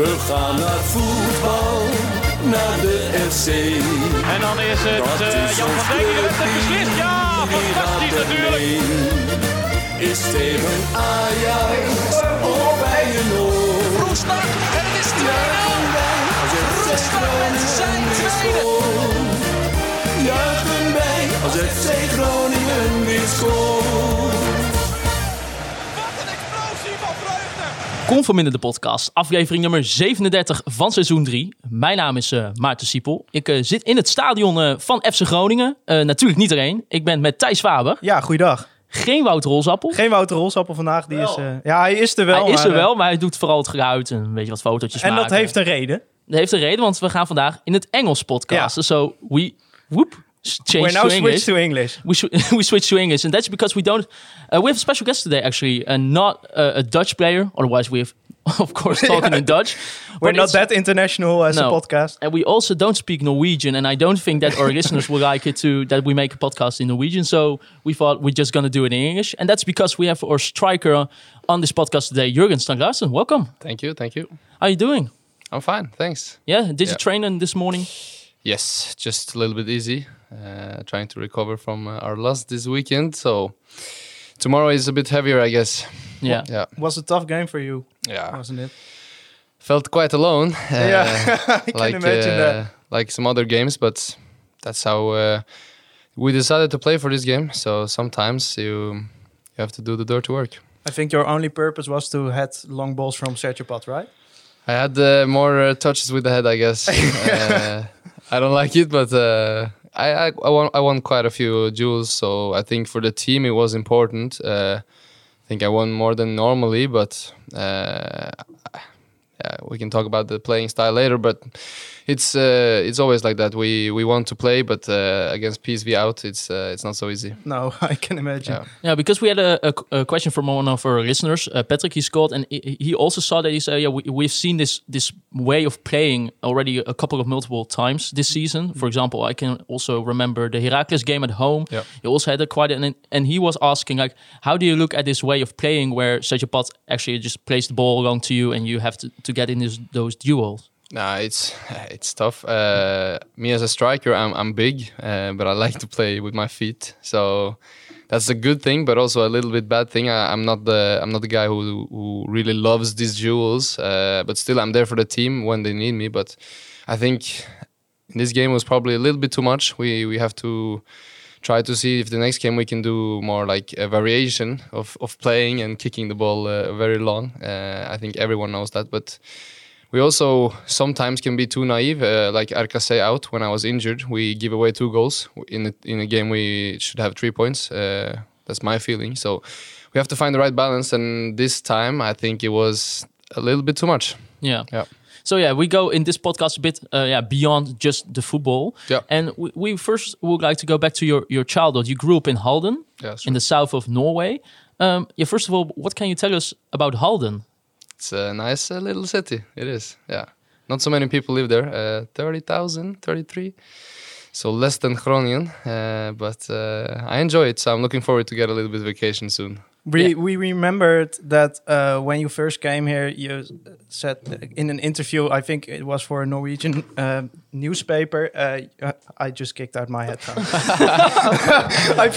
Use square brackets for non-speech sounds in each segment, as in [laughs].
We gaan naar voetbal, naar de FC. En dan is het is Jan van Dijk die het die beslist. Ja, fantastisch natuurlijk. Is tegen Ajax of bij een oor. Roestak en het is 2-0. Als het Roestak met zijn tweede. Juichen wij als FC Groningen weer scoort. Conforminder de podcast, aflevering nummer 37 van seizoen 3. Mijn naam is eh, Maarten Siepel. Ik eh, zit in het stadion eh, van FC Groningen. Natuurlijk niet alleen. Ik ben met Thijs Faber. Ja, goeiedag. Geen Wouter Rolsappel. Geen Wouter Rolsappel vandaag. Die is, ja, hij is er wel. hij is maar, er wel, maar hij doet vooral het geluid en een beetje wat fotootjes en maken. dat heeft een reden. Dat heeft een reden, want we gaan vandaag in het Engels podcasten. So we, whoop, We're now to switched English. to English. we, sw- [laughs] we switch to English, and that's because we don't. Uh, we have a special guest today, actually, and not uh, a Dutch player. Otherwise, we have, [laughs] of course, [laughs] talking in Dutch. We're But not that international as a podcast. And we also don't speak Norwegian, and I don't think that our listeners will like it too that we make a podcast in Norwegian. So we thought we're just gonna do it in English, and that's because we have our striker on this podcast today, Jurgen Strand Larsen. Welcome. Thank you, thank you. How are you doing? I'm fine, thanks. Yeah, did you Yeah. train in this morning? Yes, just a little bit easy. Uh, trying to recover from uh, our loss this weekend, so tomorrow is a bit heavier, I guess. Yeah. Yeah, Was a tough game for you, yeah. wasn't it? Felt quite alone. [laughs] Uh, yeah, [laughs] I can like imagine uh, that. like some other games, but that's how uh, we decided to play for this game. So sometimes you you have to do the dirty work. I think your only purpose was to head long balls from Sergio Padt, right? I had uh, more uh, touches with the head, I guess. [laughs] uh, I don't like it, but uh, I I, I, won, I won quite a few duels, so I think for the team it was important. Uh, I think I won more than normally, but uh, yeah, we can talk about the playing style later. But it's uh, it's always like that. We we want to play, but uh, against PSV out, it's uh, it's not so easy. No, [laughs] I can imagine. Yeah. Yeah, because we had a, a, a question from one of our listeners, uh, Patrick. He scored, and he, he also saw that he said, "Yeah, we, we've seen this this way of playing already a couple of multiple times this season. For example, I can also remember the Heracles game at home. Yeah. You also had a quite an, and he was asking like, how do you look at this way of playing where Sergio Padt actually just plays the ball along to you, and you have to, to get in this, those duels? Nah, it's [laughs] it's tough. Uh, me as a striker, I'm I'm big, uh, but I like to play with my feet. So that's a good thing, but also a little bit bad thing. I, I'm not the I'm not the guy who who really loves these duels. Uh, but still, I'm there for the team when they need me. But I think this game was probably a little bit too much. We we have to try to see if the next game we can do more like a variation of, of playing and kicking the ball uh, very long. Uh, I think everyone knows that, but we also sometimes can be too naive. Uh, like Arcase out when I was injured, we give away two goals in a, in a game we should have three points. Uh, that's my feeling. So we have to find the right balance, and this time I think it was a little bit too much. Yeah. Yeah. So yeah, we go in this podcast a bit uh, yeah beyond just the football. Yeah. And we, we first would like to go back to your your childhood. You grew up in Halden, Yeah, in the south of Norway. Um, yeah. First of all, what can you tell us about Halden? It's a nice uh, little city. It is. Yeah. Not so many people live there. Uh, 30,000, 33. So less than Groningen. Uh, but uh, I enjoy it. So I'm looking forward to get a little bit of vacation soon. We Yeah. we remembered that uh, when you first came here, you said in an interview, I think it was for a Norwegian uh, newspaper. Uh, I just kicked out my headphones. [laughs] [laughs] I,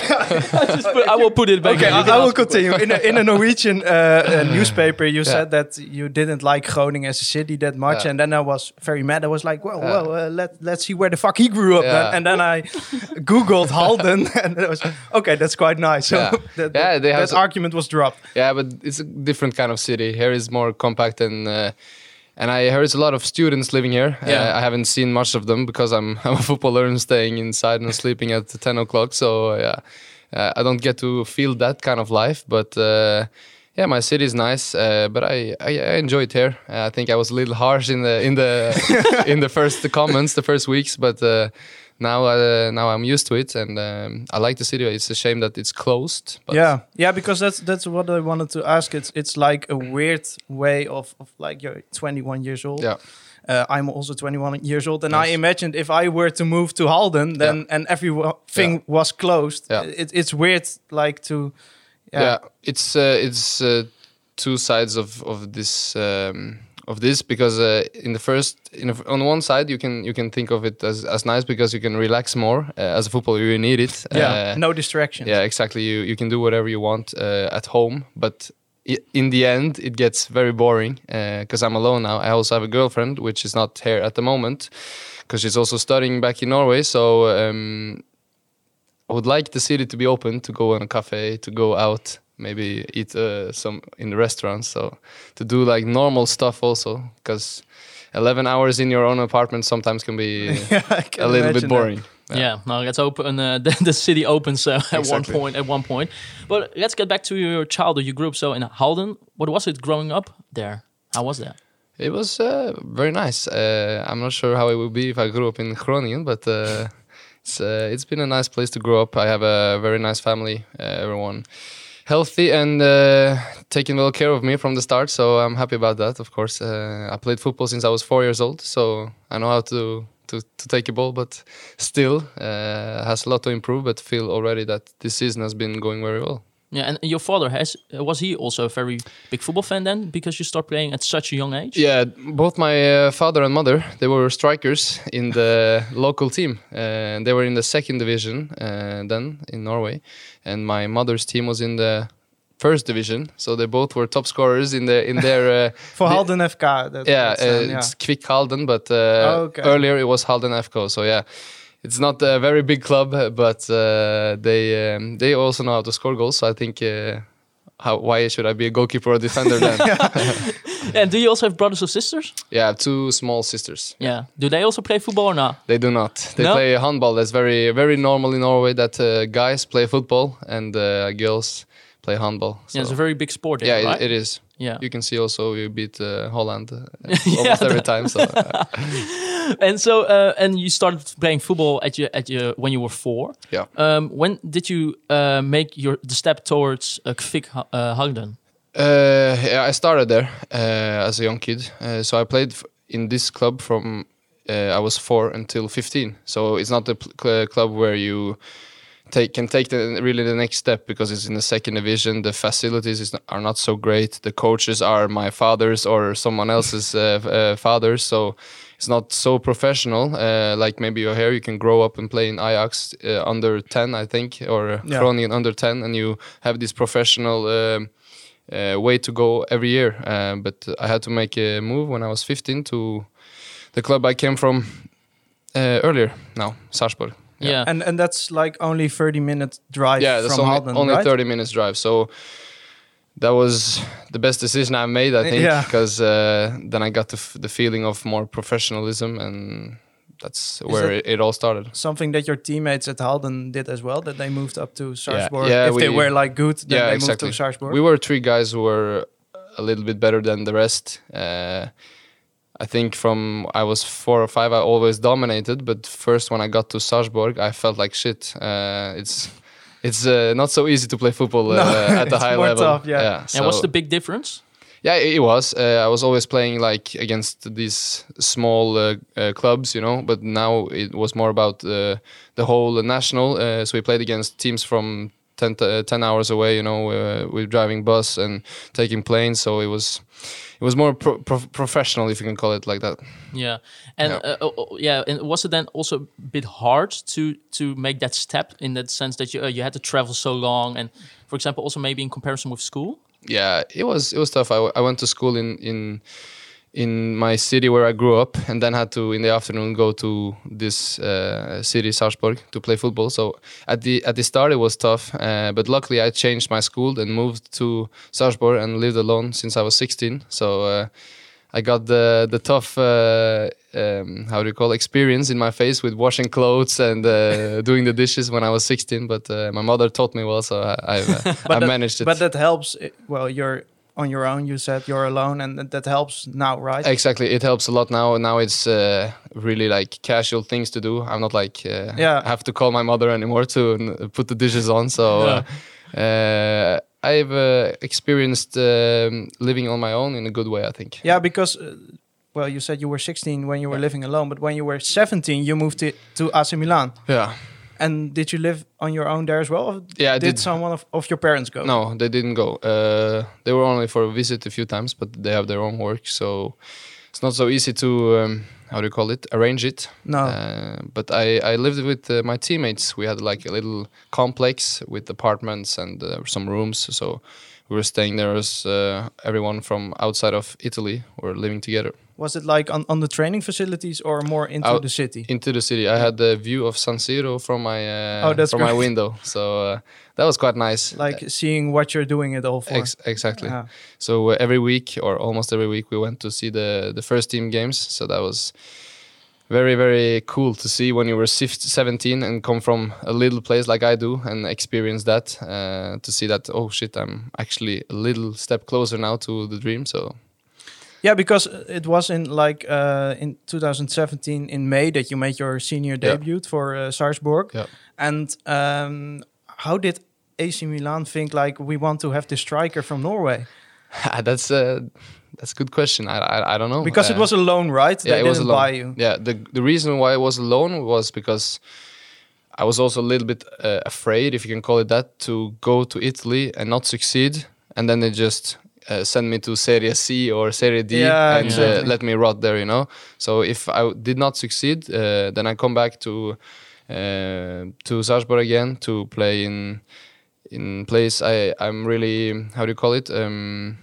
[laughs] I will put it back. Okay, in. I, I will continue. In a, in a Norwegian uh, uh, newspaper, you said that you didn't like Groningen as a city that much, Yeah. and then I was very mad. I was like, "Well, Yeah. well, uh, let let's see where the fuck he grew up." Yeah. Then. And then I googled Halden, and it was okay. That's quite nice. So Yeah. that, Yeah, they that some- argument was dropped. Yeah, but it's a different kind of city. Here is more compact and. Uh, and I heard it's a lot of students living here. Yeah. Uh, I haven't seen much of them because I'm [laughs] I'm a footballer and staying inside and [laughs] sleeping at 10 o'clock. So uh, yeah, uh, I don't get to feel that kind of life. But uh, yeah, my city is nice. Uh, but I, I I enjoy it here. Uh, I think I was a little harsh in the in the [laughs] in the first comments, the first weeks. But uh, now uh, now I'm used to it and um, I like the city. It's a shame that it's closed. But yeah, yeah, because that's that's what I wanted to ask. It's it's like a weird way of, of like you're 21 years old. Yeah. Uh, I'm also 21 years old, and I imagined if I were to move to Halden, then and everything Yeah. was closed. Yeah. It, it's weird, like to, yeah, it's uh, it's uh, two sides of of this um, of this because uh, in the first, in the, on one side, you can you can think of it as, as nice because you can relax more. Uh, as a footballer, you need it. Yeah, Uh, no distractions. yeah, exactly. You you can do whatever you want uh, at home, but in the end, it gets very boring because I'm alone now. I also have a girlfriend, which is not here at the moment because she's also studying back in Norway. So um, I would like the city to be open to go on a cafe, to go out, maybe eat uh, some in the restaurants. So to do like normal stuff also because. 11 hours in your own apartment sometimes can be [laughs] I can a little bit imagine that. boring. Yeah. now let's open uh, [laughs] the, the city opens uh, at one point. At one point, but let's get back to your childhood. You grew up so in Halden. What was it growing up there? How was that? It was uh, very nice. Uh, I'm not sure how it would be if I grew up in Groningen, but uh, it's uh, it's been a nice place to grow up. I have a very nice family. Uh, everyone healthy and uh, taking well care of me from the start, so I'm happy about that. Of course, uh, I played football since I was four years old, so I know how to. To, to take a ball, but still uh, has a lot to improve. But feel already that this season has been going very well. Yeah, and your father has uh, was he also a very big football fan then? Because you start playing at such a young age. Yeah, both my uh, father and mother they were strikers in the [laughs] local team, and they were in the second division uh, then in Norway, and my mother's team was in the first division. So they both were top scorers in the in their uh, [laughs] For Halden FK. That, yeah, uh, yeah. it's Kvik Halden, but uh, Oh, okay. earlier it was Halden FK. So yeah, it's not a very big club, but uh, they um, they also know how to score goals. So I think. Uh, how, why should I be a goalkeeper or a defender then? [laughs] [laughs] And do you also have brothers or sisters? yeah, I have two small sisters. Yeah. Do they also play football or not? They do not. They No? play handball. That's very very normal in Norway. That uh, guys play football and uh, girls play handball. So, Yeah, it's a very big sport. There, yeah, right? it, it is. Yeah. You can see also we beat uh, Holland uh, [laughs] Yeah, almost every time. So [laughs] and so uh, and you started playing football at your at your when you were four. yeah. Um, when did you uh, make your the step towards uh, Kvik uh, Halden? Uh, yeah, I started there uh, as a young kid. Uh, so I played in this club from uh, I was four until 15. So it's not a pl- cl- club where you take can take the really the next step because it's in the second division. The facilities is, are not so great. The coaches are my father's or someone else's uh, uh, fathers. So it's not so professional. Uh, like maybe you're here, you can grow up and play in Ajax uh, under 10, I think, or Yeah. Groningen under 10, and you have this professional. Um, uh, way to go every year. Uh, but I had to make a move when I was 15 to the club I came from uh, earlier. Now Sarpsborg. Yeah. And and that's like only 30 minutes drive Yeah, that's from only, Halden, only right? 30 minutes drive. So that was the best decision I made, I think, Yeah. because uh, then I got the, f- the feeling of more professionalism, and that's where that- it, it all started. Something that your teammates at Halden did as well, that they moved up to Sarpsborg. Yeah, if they were like good, then yeah, they exactly. moved to Sarpsborg. We were three guys who were a little bit better than the rest. Uh, I think from I was four or five, I always dominated. But first, when I got to Sarpsborg, I felt like shit. Uh, it's it's uh, not so easy to play football [laughs] uh, No, at the high more level. tough, yeah. and what's the big difference? yeah, it, it was. Uh, I was always playing like against these small uh, uh, clubs, you know. But now it was more about uh, the whole national. Uh, so we played against teams from 10, t- uh, 10 hours away. You know, uh, we're driving bus and taking planes. So it was it was more pro- pro- professional, if you can call it like that. Yeah, and Yeah. Uh, oh, oh, yeah, and was it then also a bit hard to to make that step in that sense that you uh, you had to travel so long, and for example, also maybe in comparison with school? yeah it was it was tough I, w- I went to school in in in my city where i grew up and then had to in the afternoon go to this uh, city Sarpsborg to play football so at the at the start it was tough uh, but luckily i changed my school and moved to Sarpsborg and lived alone since i was 16 so uh, I got the the tough uh, um, how do you call it, experience in my face with washing clothes and uh, [laughs] doing the dishes when I was 16. But uh, my mother taught me well, so I uh, [laughs] I that, managed it. But that helps. i- Well, you're on your own. You said you're alone, and that, that helps now, right? Exactly, it helps a lot now. Now it's uh, really like casual things to do. I'm not like uh, Yeah. I have to call my mother anymore to n- put the dishes on. So uh, uh, I've uh, experienced um, living on my own in a good way. I think. Yeah, because uh, well, you said you were 16 when you were living alone, but when you were 17, you moved to, to AC Milan. Yeah. And did you live on your own there as well? Or Yeah, I did, did. someone of, of your parents go? No, they didn't go. Uh, they were only for a visit a few times, but they have their own work, so it's not so easy to um, how do you call it arrange it. No. Uh, but I I lived with uh, my teammates. We had like a little complex with apartments and uh, some rooms, so we were staying there as uh, everyone from outside of Italy were living together. Was it like on, on the training facilities or more into Out- the city? Into the city, I had the view of San Siro from my uh, Oh, that's from my window, so uh, that was quite nice. like seeing what you're doing it all for. Ex- exactly. Yeah. So uh, every week or almost every week we went to see the the first team games. So that was very very cool to see when you were 17 and come from a little place like I do and experience that. Uh, to see that oh shit, I'm actually a little step closer now to the dream. So Yeah, because it was in like uh, in 2017 in May that you made your senior Yeah. debut for uh, Sarpsborg. Yeah. And um, how did AC Milan think like we want to have this striker from Norway? [laughs] that's uh, that's a good question. I I, I don't know Because it Uh, was a loan, right? yeah, they it was buy you. Yeah, the the reason why it was a loan was because I was also a little bit uh, afraid, if you can call it that, to go to Italy and not succeed, and then they just uh, send me to Serie C or Serie D Yeah, and exactly. uh, let me rot there, you know. So if I did not succeed, uh, then I come back to uh, to Sarpsborg again to play in in place I I'm really how do you call it um,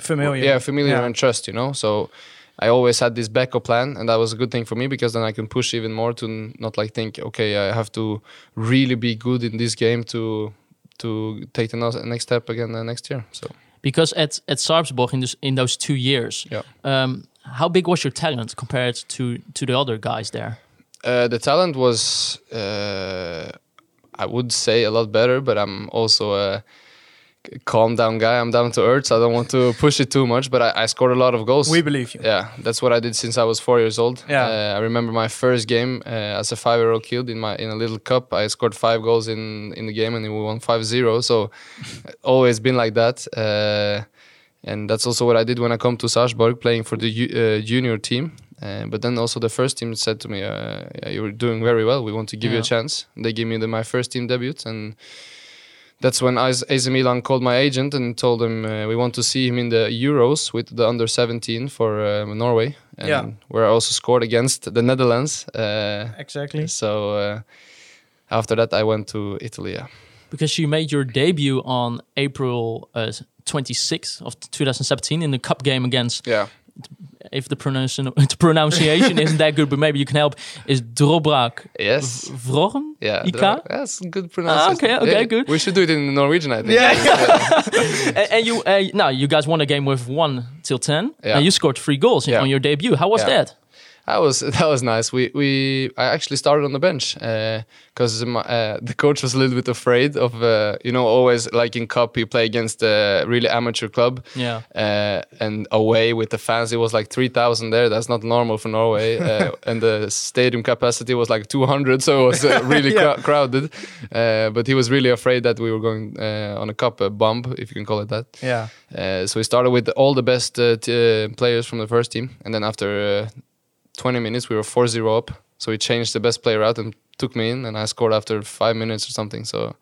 Familiar. yeah, familiar Yeah. and trust, you know. So I always had this backup plan, and that was a good thing for me because then I can push even more to not like think, okay, I have to really be good in this game to to take the next step again uh, next year. So Because at at Sarpsborg in this in those two years, Yeah. um, how big was your talent compared to to the other guys there? uh, the talent was, uh, I would say, a lot better, but I'm also a calm down guy. I'm down to earth, so I don't want to [laughs] push it too much. But I, I scored a lot of goals. We believe you. Yeah, that's what I did since I was four years old. Yeah. Uh, I remember my first game uh, as a five-year-old kid in my in a little cup. I scored five goals in in the game and we won 5-0. So [laughs] always been like that. Uh, and that's also what I did when I come to Sarpsborg, playing for the uh, junior team. Uh, but then also the first team said to me, uh, yeah, "You're doing very well. We want to give you a chance." They gave me the, my first team debut, and that's when AS AC Milan called my agent and told him uh, we want to see him in the Euros with the under 17 for um, Norway. And Yeah. Where I also scored against the Netherlands. Uh, Exactly. so uh, after that, I went to Italy. Yeah. Because you made your debut on April uh, 26th of 2017 in the cup game against, Yeah. If the, pronunciation the [laughs] pronunciation isn't that good, but maybe you can help, is Drobrak Yes. Vrogen? Yeah. IK? there- That's good pronunciation. Ah, okay, okay, good. We should do it in Norwegian, I think. Yeah. [laughs] [laughs] and, and you, uh, now you guys won a game with one till 10, Yeah. and you scored three goals Yeah. on your debut. How was that? That was [laughs] that was nice. We we I actually started on the bench because uh, the coach was a little bit afraid of uh, you know always like in cup you play against a really amateur club Yeah. uh, and away with the fans it was like three thousand there. That's not normal for Norway uh, [laughs] and the stadium capacity was like two hundred, so it was uh, really [laughs] Yeah. crowd- crowded. Uh, but he was really afraid that we were going uh, on a cup bump if you can call it that. Yeah. Uh, so we started with all the best uh, t- uh, players from the first team, and then after uh, 20 minutes we were 4-0 up. So he changed the best player out and took me in, and I scored after five minutes or something. So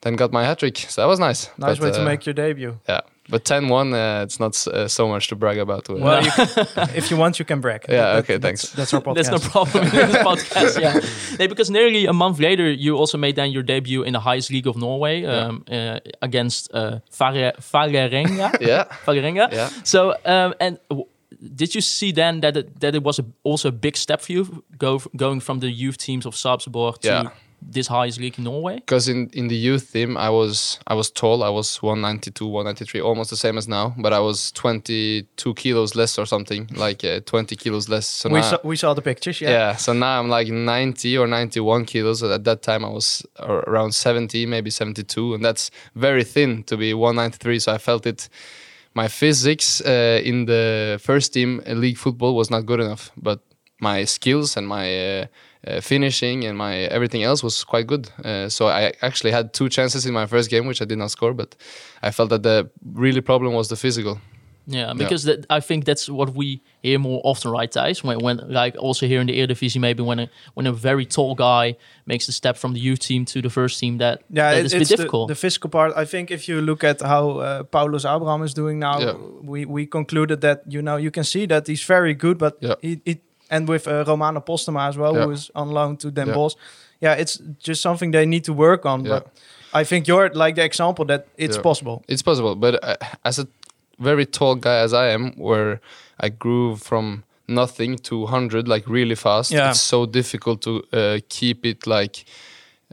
then got my hat trick. So that was nice. Nice But, way to uh, make your debut. Yeah, but 10-1, uh, it's not uh, so much to brag about. Well, you [laughs] if you want, you can brag. Yeah, That- okay, that's- thanks. That's our podcast. That's no problem in this [laughs] podcast. Yeah, nee, because nearly a month later, you also made then your debut in the highest league of Norway um, uh, against uh, Vare- Vålerenga. [laughs] yeah, Vålerenga. yeah. So, um, and w- did you see then that it, that it was a, also a big step for you, go going from the youth teams of Sarpsborg to Yeah. this highest league in Norway? Because in, in the youth team, I was I was tall. I was 192, 193, almost the same as now. But I was 22 kilos less or something, like uh, 20 kilos less. So we now- saw we saw the pictures. Yeah. Yeah. so now I'm like 90 or 91 kilos. At that time, I was around 70, maybe 72, and that's very thin to be 193. So I felt it. My physics uh, in the first team uh, league football was not good enough, but my skills and my uh, uh, finishing and my everything else was quite good. Uh, so I actually had two chances in my first game, which I did not score. But I felt that the really problem was the physical. Yeah, because That, I think that's what we hear more often, right, Thijs? When, when like also here in the Eredivisie, maybe when a when a very tall guy makes the step from the youth team to the first team, that Yeah, that it- is it's a bit the, difficult. the physical part. I think if you look at how uh, Paulos Abraham is doing now, Yeah. we we concluded that you know you can see that he's very good, but Yeah. he, he and with uh, Romano Postema as well, Yeah. who is on loan to Den Yeah. Bosch. Yeah, it's just something they need to work on. Yeah. But I think you're like the example that it's Yeah. possible. It's possible, but uh, as a very tall guy as I am, where I grew from nothing to 100 like really fast, Yeah. it's so difficult to uh, keep it like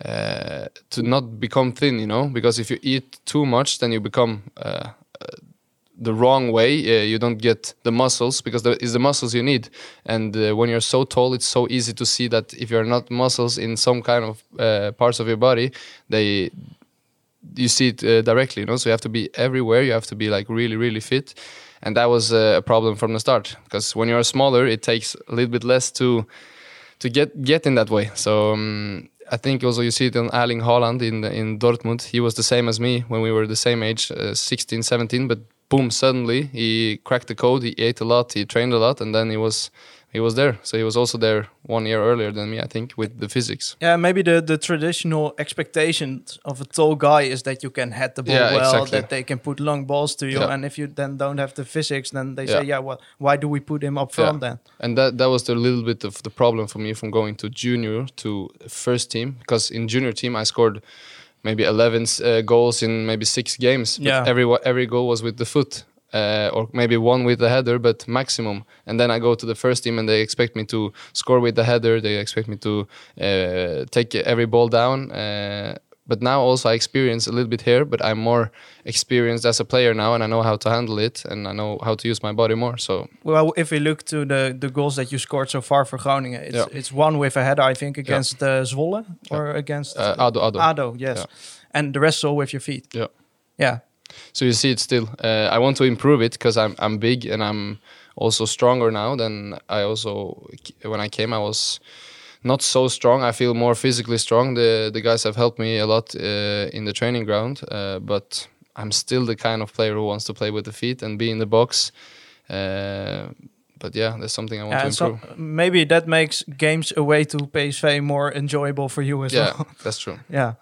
uh, to not become thin, you know, because if you eat too much, then you become uh, uh, the wrong way. Uh, you don't get the muscles because the, it's the muscles you need. And uh, when you're so tall, it's so easy to see that if you're not muscles in some kind of uh, parts of your body, they you see it uh, directly, you know. So you have to be everywhere. You have to be like really, really fit, and that was uh, a problem from the start because when you're smaller, it takes a little bit less to to get get in that way. So um, I think also you see it on Erling Haaland in in Dortmund. He was the same as me when we were the same age, uh, 16, 17, but boom, suddenly he cracked the code. He ate a lot, he trained a lot, and then he was he was there. So he was also there one year earlier than me, I think, with the physics. Yeah, maybe the, the traditional expectations of a tall guy is that you can head the ball Yeah, well, exactly. that they can put long balls to you, Yeah. and if you then don't have the physics, then they say, Yeah. yeah, well, why do we put him up Yeah. front then? and that that was the little bit of the problem for me from going to junior to first team because in junior team I scored maybe 11 uh, goals in maybe six games. But Yeah. every every goal was with the foot. Uh, or maybe one with the header, but maximum. And then I go to the first team, and they expect me to score with the header. They expect me to uh, take every ball down. Uh, but now also I experience a little bit here, but I'm more experienced as a player now, and I know how to handle it, and I know how to use my body more. So Well, if we look to the, the goals that you scored so far for Groningen, it's, Yeah. it's one with a header, I think, against uh, Zwolle or against uh, Ado, Ado. Ado, yes. Yeah. And the rest all with your feet. Yeah. Yeah. So you see it still. Uh, I want to improve it because I'm I'm big and I'm also stronger now than I also when I came I was not so strong. I feel more physically strong. The the guys have helped me a lot uh, in the training ground, uh, but I'm still the kind of player who wants to play with the feet and be in the box. Uh, but yeah, that's something I want Yeah, to and so improve. maybe that makes games away to PSV more enjoyable for you as yeah, well. Yeah, [laughs] that's true. yeah.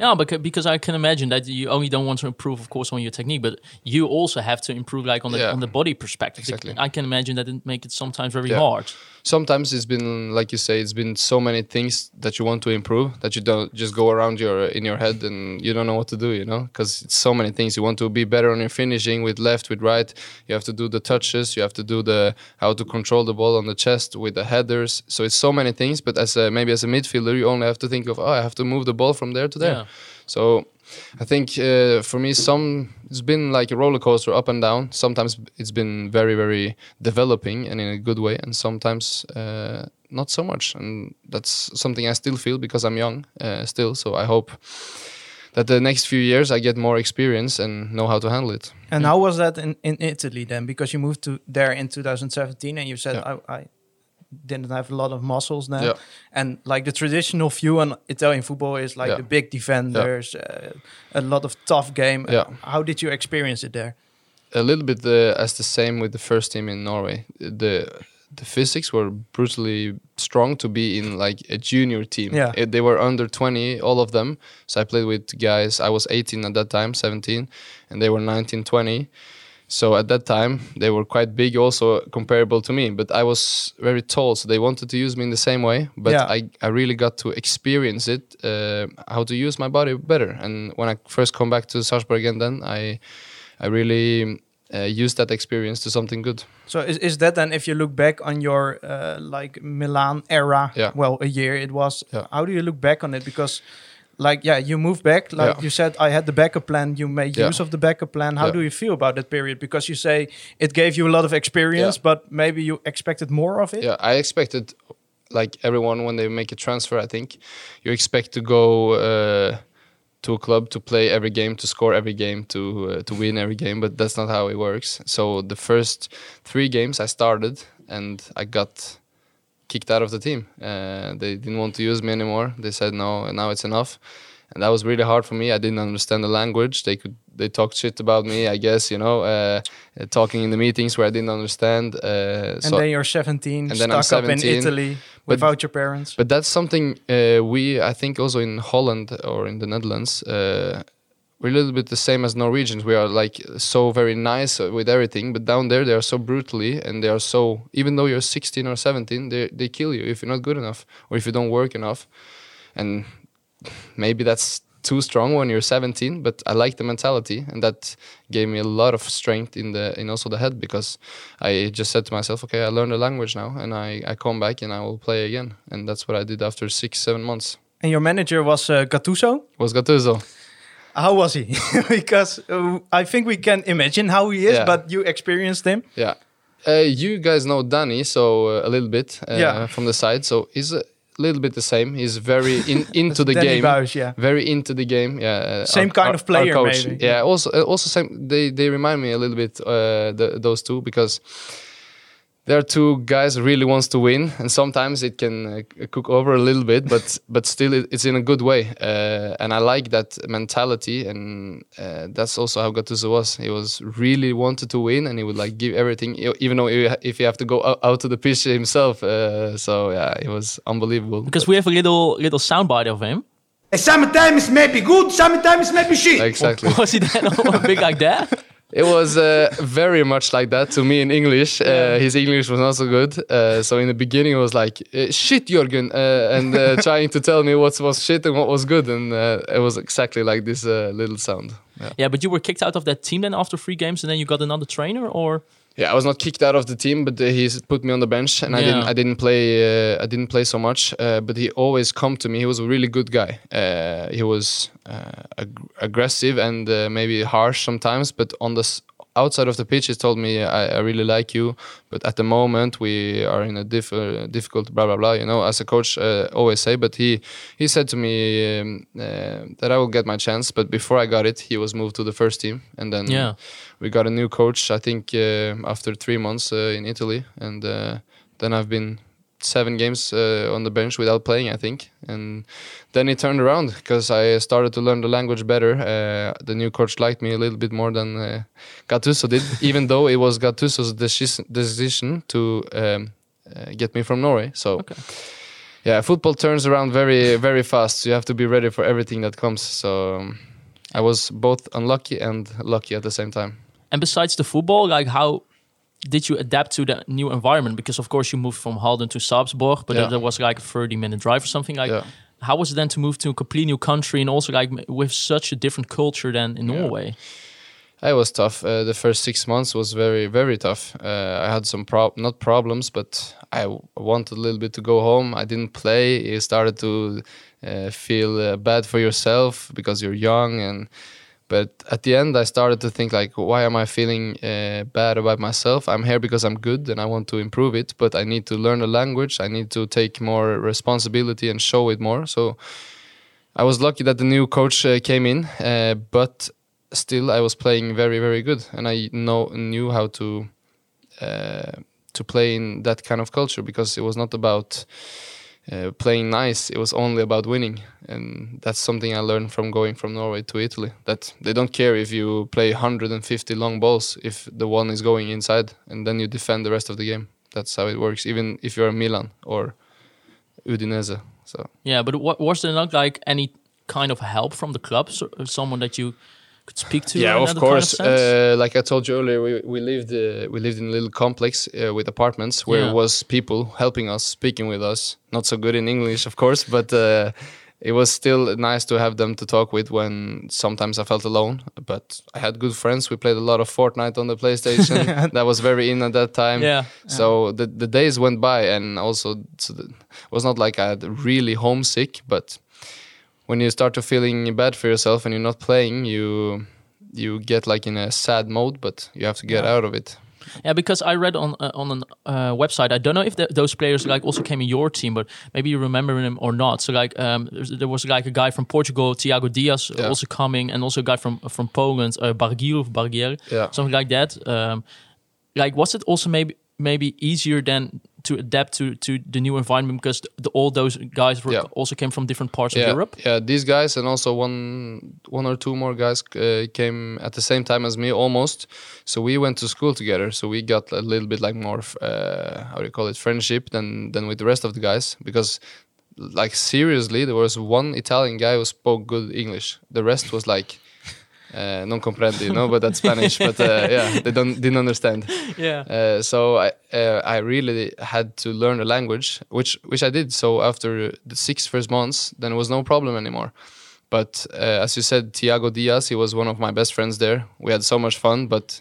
Yeah, because because I can imagine that you only don't want to improve, of course, on your technique, but you also have to improve, like on the Yeah. on the body perspective. Exactly. I can imagine that it make it sometimes very Yeah. hard. sometimes it's been like you say it's been so many things that you want to improve that you don't just go around your in your head and you don't know what to do you know because it's so many things you want to be better on your finishing with left with right you have to do the touches you have to do the how to control the ball on the chest with the headers so it's so many things but as a maybe as a midfielder you only have to think of oh i have to move the ball from there to there Yeah. So I think uh, for me, some it's been like a roller coaster, up and down. Sometimes it's been very, very developing and in a good way, and sometimes uh, not so much. And that's something I still feel because I'm young uh, still. So I hope that the next few years I get more experience and know how to handle it. And how was that in, in Italy then? Because you moved to there in 2017 and you said Yeah. I, I didn't have a lot of muscles then. Yeah. And like the traditional view on Italian football is like Yeah. the big defenders, uh, a lot of tough game. Yeah. how did you experience it there? a little bit uh, as the same with the first team in Norway. The the physics were brutally strong to be in like a junior team. Yeah. Uh, they were under 20, all of them. So I played with guys. I was 18 at that time, 17, and they were 19, 20. So at that time they were quite big, also comparable to me. But I was very tall, so they wanted to use me in the same way. But Yeah. I, I really got to experience it, uh, how to use my body better. And when I first come back to Sarpsborg again, then I I really uh, used that experience to something good. So is, is that then if you look back on your uh, like Milan era, Yeah. well a year it was, Yeah. how do you look back on it? Because like yeah, you moved back, like Yeah. you said, I had the backup plan, you made Yeah. use of the backup plan. How Yeah. do you feel about that period? Because you say it gave you a lot of experience, but maybe you expected more of it? Yeah, I expected, like everyone, when they make a transfer, I think you expect to go uh, to a club to play every game, to score every game, to uh, to win every game. But that's not how it works. So the first three games I started, and I got kicked out of the team. Uh, they didn't want to use me anymore. They said no, now it's enough. and that was really hard for me. I didn't understand the language. They could they talked shit about me, I guess. You know, uh, talking in the meetings where I didn't understand. Uh, And so then you're 17, And then I'm stuck up in 17, Italy without your parents. but that's something uh, we, I think, also in Holland or in the Netherlands, uh, we're a little bit the same as Norwegians. We are like so very nice uh, with everything, but down there they are so brutally, and they are so. Even though you're 16 or 17, they they kill you if you're not good enough or if you don't work enough, and maybe that's too strong when you're 17. But I like the mentality, and that gave me a lot of strength in the in also the head because I just said to myself, okay, I learned the language now, and I I come back and I will play again, and that's what I did after six seven months. and your manager was uh, Gattuso. Was Gattuso. How was he? [laughs] because uh, I think we can imagine how he is, Yeah. but you experienced him. Yeah. Uh, you guys know Danny, so uh, a little bit uh, Yeah. from the side. So he's a little bit the same. He's very in, [laughs] into the Danny game. Yeah. Very into the game. Yeah. uh, Same kind of player, coach. maybe. Yeah. Also, uh, also same. They they remind me a little bit uh, the, those two because there are two guys really wants to win, and sometimes it can uh, cook over a little bit, but [laughs] but still it, it's in a good way. Uh, and I like that mentality, and uh, that's also how Gattuso was. He was really wanted to win, and he would like give everything, even though he- if he have to go out, out to the pitch himself. Uh, so yeah, it was unbelievable. Because we have a little little soundbite of him. Sometimes maybe good, sometimes maybe shit. exactly. [laughs] Was he that [laughs] big like that? It was uh, very much like that to me in English. Uh, his English was not so good. Uh, so in the beginning, it was like, uh, shit, Jürgen, uh, and uh, [laughs] trying to tell me what was shit and what was good. And uh, it was exactly like this uh, little sound. Yeah. Yeah, but you were kicked out of that team then after three games, and then you got another trainer, or yeah, I was not kicked out of the team, but he put me on the bench, and I didn't. I didn't play. Uh, I didn't play so much. Uh, but he always come to me. He was a really good guy. Uh, he was uh, ag- aggressive and uh, maybe harsh sometimes, but on the outside of the pitch, he told me, I, "I really like you, but at the moment we are in a diff- uh, difficult blah blah blah." You know, as a coach, uh, always say. But he he said to me um, uh, that I will get my chance. But before I got it, he was moved to the first team, and then Yeah. we got a new coach. I think uh, after three months uh, in Italy, and uh, then I've been seven games uh, on the bench without playing. I think, and then it turned around because I started to learn the language better. Uh, the new coach liked me a little bit more than uh, Gattuso did, [laughs] even though it was Gattuso's decision, decision to um, uh, get me from Norway. So. Okay. Yeah, football turns around very, very fast. So you have to be ready for everything that comes. So um, I was both unlucky and lucky at the same time. and besides the football, like how did you adapt to the new environment? Because of course you moved from Halden to Sarpsborg, but Yeah. there was like a thirty minute drive or something. Like, Yeah. how was it then to move to a complete new country and also like with such a different culture than in Norway? It was tough. Uh, the first six months was very, very tough. Uh, I had some prob not problems, but I wanted a little bit to go home. I didn't play. You started to uh, feel uh, bad for yourself because you're young, and but at the end, I started to think like, why am I feeling uh, bad about myself? I'm here because I'm good and I want to improve it, but I need to learn the language. I need to take more responsibility and show it more. So. I was lucky that the new coach uh, came in, uh, but still I was playing very very good, and I know knew how to uh, to play in that kind of culture because it was not about uh, playing nice; it was only about winning, and that's something I learned from going from Norway to Italy. That they don't care if you play 150 long balls if the one is going inside, and then you defend the rest of the game. That's how it works, even if you're Milan or Udinese. So. Yeah, but what, was there not like any kind of help from the club, so, someone that you could speak to? yeah of course Kind of uh, like i told you earlier we, we lived uh, we lived in a little complex uh, with apartments where Yeah. it was people helping us speaking with us. Not so good in english of course but uh, it was still nice to have them to talk with when sometimes i felt alone. But i had good friends. We played a lot of fortnite on the playstation. [laughs] That was very in at that time. Yeah. so the, the days went by and also so the, it was not like i had really homesick but when you start to feeling bad for yourself and you're not playing, you you get like in a sad mode, but you have to get out of it. Yeah, because I read on uh, on a uh, website. I don't know if th those players like also came in your team, but maybe you remember him or not. So like, um, there was like a guy from Portugal, Thiago Diaz, Yeah. also coming, and also a guy from from Poland, uh, Bargiel of Bargiel, Yeah. something like that. Um, like, was it also maybe maybe easier than to adapt to to the new environment because the, all those guys were, Yeah. also came from different parts yeah, of Europe. Yeah, these guys and also one one or two more guys uh, came at the same time as me almost. So we went to school together. So we got a little bit like more uh, how do you call it friendship than than with the rest of the guys because like seriously there was one Italian guy who spoke good English. The rest was like uh, non comprende, you know, but that's Spanish. but uh, [laughs] yeah, they don't didn't understand. Yeah. Uh, so I uh, I really had to learn the language, which which I did. So after the six first months, then it was no problem anymore. But uh, as you said, Tiago Diaz, he was one of my best friends there. We had so much fun, but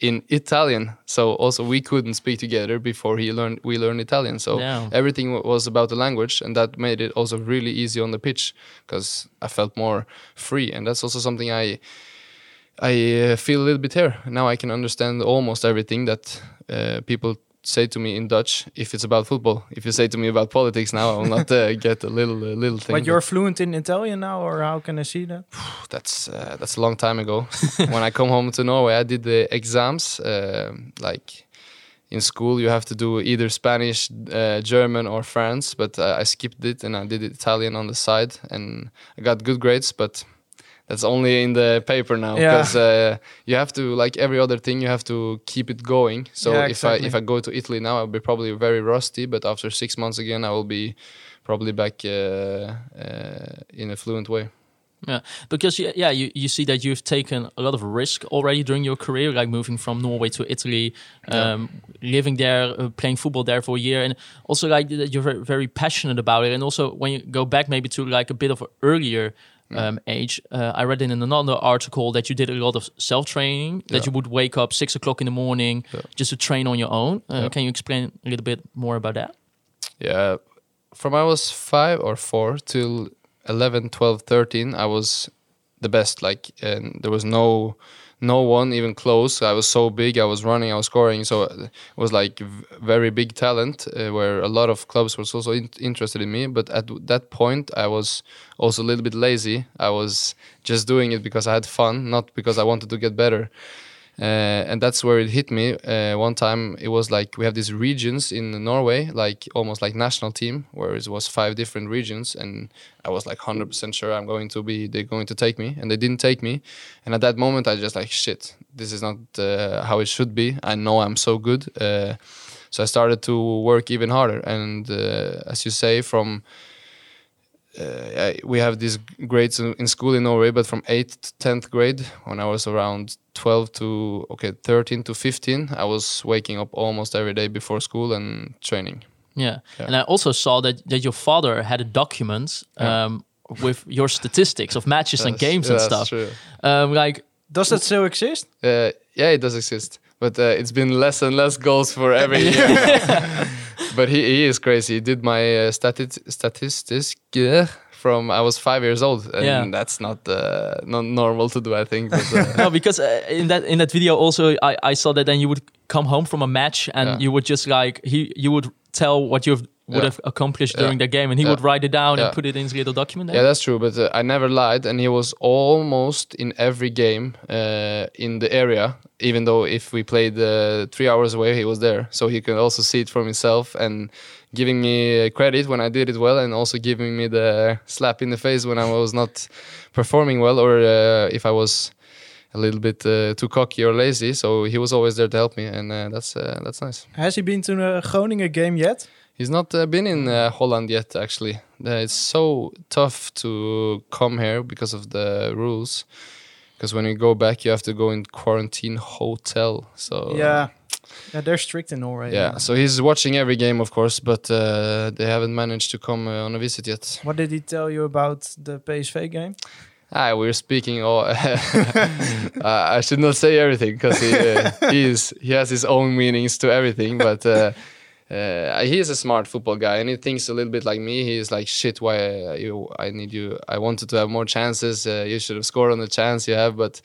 in Italian. So also we couldn't speak together before he learned we learned Italian. So Yeah. everything wa- was about the language, and that made it also really easy on the pitch because I felt more free, and that's also something I I uh, feel a little bit here now. I can understand almost everything that uh, people say to me in Dutch if it's about football. If you say to me about politics now, I will not uh, [laughs] get a little uh, little thing. But you're fluent in Italian now, or how can I see that? that's uh, that's a long time ago. [laughs] when I come home to Norway, I did the exams. um like in school, you have to do either Spanish, uh, German, or France. But uh, I skipped it and I did Italian on the side, and I got good grades. But that's only in the paper now Yeah. because uh, you have to like every other thing. You have to keep it going. So Yeah, if I if. I go to Italy now, I'll be probably very rusty. But after six months again, I will be probably back uh, uh, in a fluent way. Yeah, because yeah, yeah, you, you see that you've taken a lot of risk already during your career, like moving from Norway to Italy, um, living there, uh, playing football there for a year, and also like that you're very, very passionate about it. And also when you go back maybe to like a bit of earlier um, age, uh, I read in another article that you did a lot of self training. That Yeah. you would wake up six o'clock in the morning just to train on your own. Uh, Yeah. Can you explain a little bit more about that? Yeah. From I was five or four till 11, 12, 13, I was the best. Like, and there was no no one even close. I was so big. I was running. I was scoring. So it was like very big talent. Uh, where a lot of clubs was also in- interested in me. But at that point, I was also a little bit lazy. I was just doing it because I had fun, not because I wanted to get better. Uh, and that's where it hit me. Uh, one time it was like we have these regions in Norway, like almost like national team, where it was five different regions, and I was like hundred percent sure I'm going to be they're going to take me, and they didn't take me. And at that moment, I just like shit, this is not uh, how it should be. I know I'm so good, so I started to work even harder. And as you say, from uh, I- we have these grades in, in school in Norway, but from 8th to 10th grade, when I was around 12 to okay 13 to 15, I was waking up almost every day before school and training. Yeah. Yeah. And I also saw that, that your father had a document Yeah. um, with your statistics of matches and [laughs] games yeah, and that's stuff. true. Um, like, Does that still exist? Uh, yeah, it does exist, but uh, it's been less and less goals for every [laughs] year. [laughs] but he, he is crazy. He did my uh, stati- statistics uh, from I was five years old, and Yeah. that's not uh, not normal to do, I think. But, uh, [laughs] no, because uh, in that in that video also I, I saw that then you would come home from a match and Yeah. you would just like he you would tell what you would Yeah. have accomplished Yeah. during the game and he Yeah. would write it down Yeah. and put it in his little document. Yeah, that's true. But uh, I never lied, and he was almost in every game uh, in the area. Even though if we played uh, three hours away, he was there, so he could also see it for himself and giving me uh, credit when I did it well, and also giving me the slap in the face when I was not performing well, or uh, if I was a little bit uh, too cocky or lazy. So he was always there to help me, and uh, that's uh, that's nice. Has he been to a Groningen game yet? He's not uh, been in uh, Holland yet, actually. Uh, it's so tough to come here because of the rules. Because when you go back, you have to go in quarantine hotel. So yeah. Yeah, they're strict in Norway. yeah. So he's watching every game, of course, but uh, they haven't managed to come uh, on a visit yet. What did he tell you about the PSV game? Ah, we're speaking. All [laughs] uh, I should not say everything because he uh, he is he has his own meanings to everything. But uh, uh, he is a smart football guy, and he thinks a little bit like me. He is like, shit, why uh, you? I need you. I wanted to have more chances. Uh, you should have scored on the chance you have, but.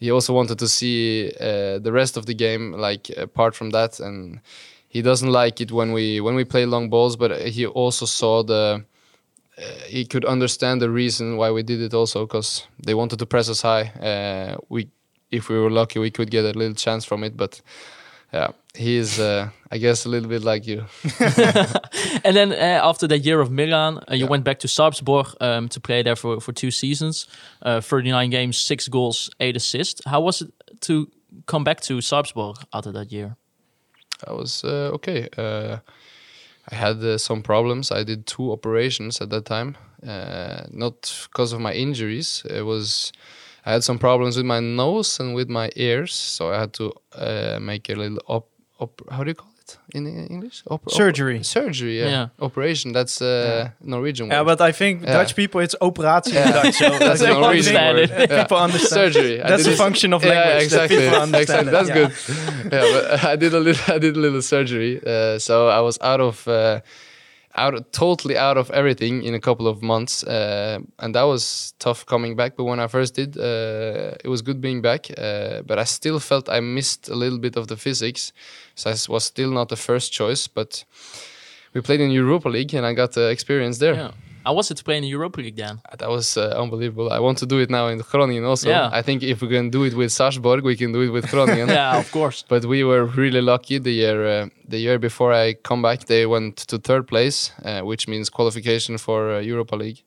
He also wanted to see uh, the rest of the game, like apart from that, and he doesn't like it when we when we play long balls. But he also saw the he could understand the reason why we did it also because they wanted to press us high. Uh, we, if we were lucky, we could get a little chance from it, but yeah, he is. Uh, I guess a little bit like you. [laughs] And then uh, after that year of Milan, uh, you Yeah. went back to Sarpsborg um, to play there for, for two seasons, uh, 39 games, six goals, eight assists. How was it to come back to Sarpsborg after that year? I was uh, okay. Uh, I had uh, some problems. I did two operations at that time, uh, not because of my injuries. It was I had some problems with my nose and with my ears, so I had to uh, make a little op. op how do you call it in English? Op- op- Surgery. surgery. Yeah. Yeah. Operation. That's uh, Norwegian. Yeah, but I think Yeah. Dutch people, it's operatie in Yeah. Dutch. So [laughs] That's I a Norwegian understand word. it. Yeah. people understand. Surgery. That's did a function of Yeah, language. that exactly. people exactly. it. That's Yeah. good. [laughs] yeah, but I did a little. I did a little surgery, uh, so I was out of, uh, out totally out of everything in a couple of months, uh, and that was tough coming back. But when I first did, uh, it was good being back. Uh, but I still felt I missed a little bit of the physics, so I was still not the first choice. But we played in Europa League, and I got the experience there. Yeah. How was it to play in the Europa League then? That was uh, unbelievable. I want to do it now in Groningen also. Yeah. I think if we can do it with Sarpsborg, we can do it with Groningen. [laughs] yeah, of course. But we were really lucky the year uh, the year before I come back. They went to third place, uh, which means qualification for uh, Europa League,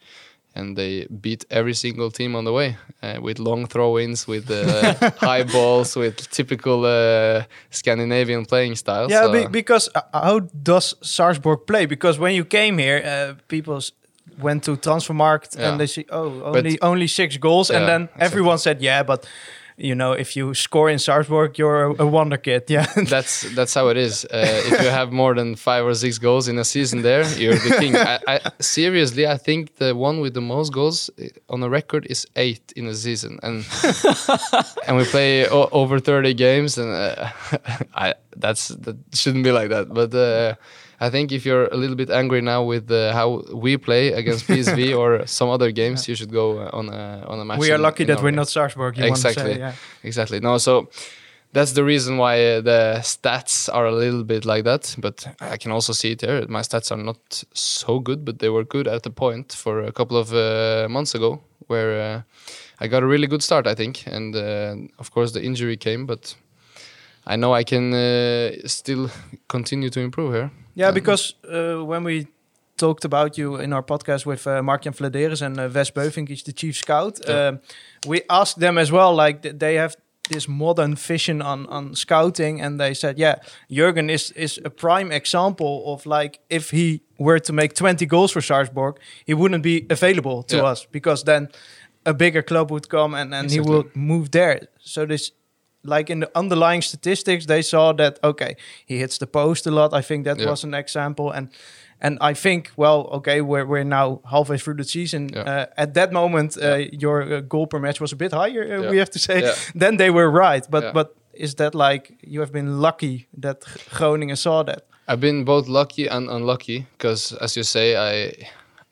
and they beat every single team on the way uh, with long throw-ins, with uh, [laughs] high balls, with typical uh, Scandinavian playing style. Yeah, So, be, because uh, how does Sarpsborg play? Because when you came here, uh, people s- went to Transfermarkt Yeah. and they see, oh, only only six goals, and Yeah, then exactly. everyone said, yeah, but you know, if you score in Sarpsborg, you're a, a wonder kid. [laughs] Yeah, that's that's how it is. Uh, if you have more than five or six goals in a season, there you're the king. I, I seriously, I think the one with the most goals uh, on the record is eight in a season, and [laughs] and we play o- over thirty games, and uh, [laughs] I that's that shouldn't be like that. But uh, I think if you're a little bit angry now with uh, how we play against PSV [laughs] or some other games, you should go uh, on a on a match. we are in- lucky in that we're not Sarpsborg. You want to Exactly. say, yeah. Exactly. No, so that's the reason why uh, the stats are a little bit like that. But I can also see it there. My stats are not so good, but they were good at the point for a couple of uh, months ago, where uh, I got a really good start, I think. And uh, of course, the injury came, but I know I can uh, still continue to improve here. Yeah, Um, because uh, when we talked about you in our podcast with uh, Mark-Jan Fledderus and uh, Wes Beuvink is the chief scout, Yeah. um, we asked them as well, like th- they have this modern vision on, on scouting and they said, yeah, Jørgen is, is a prime example of like, if he were to make 20 goals for Sarpsborg, he wouldn't be available to Yeah. us because then a bigger club would come and, and he Exactly. will move there. So this like in the underlying statistics, they saw that okay, he hits the post a lot. I think that Yeah. was an example, and and I think well, okay, we're we're now halfway through the season. Yeah. Uh, at that moment, uh, your uh, goal per match was a bit higher. Uh, Yeah. We have to say. Yeah. [laughs] Then they were right, but Yeah. but is that like you have been lucky that Groningen saw that? I've been both lucky and unlucky because, as you say, I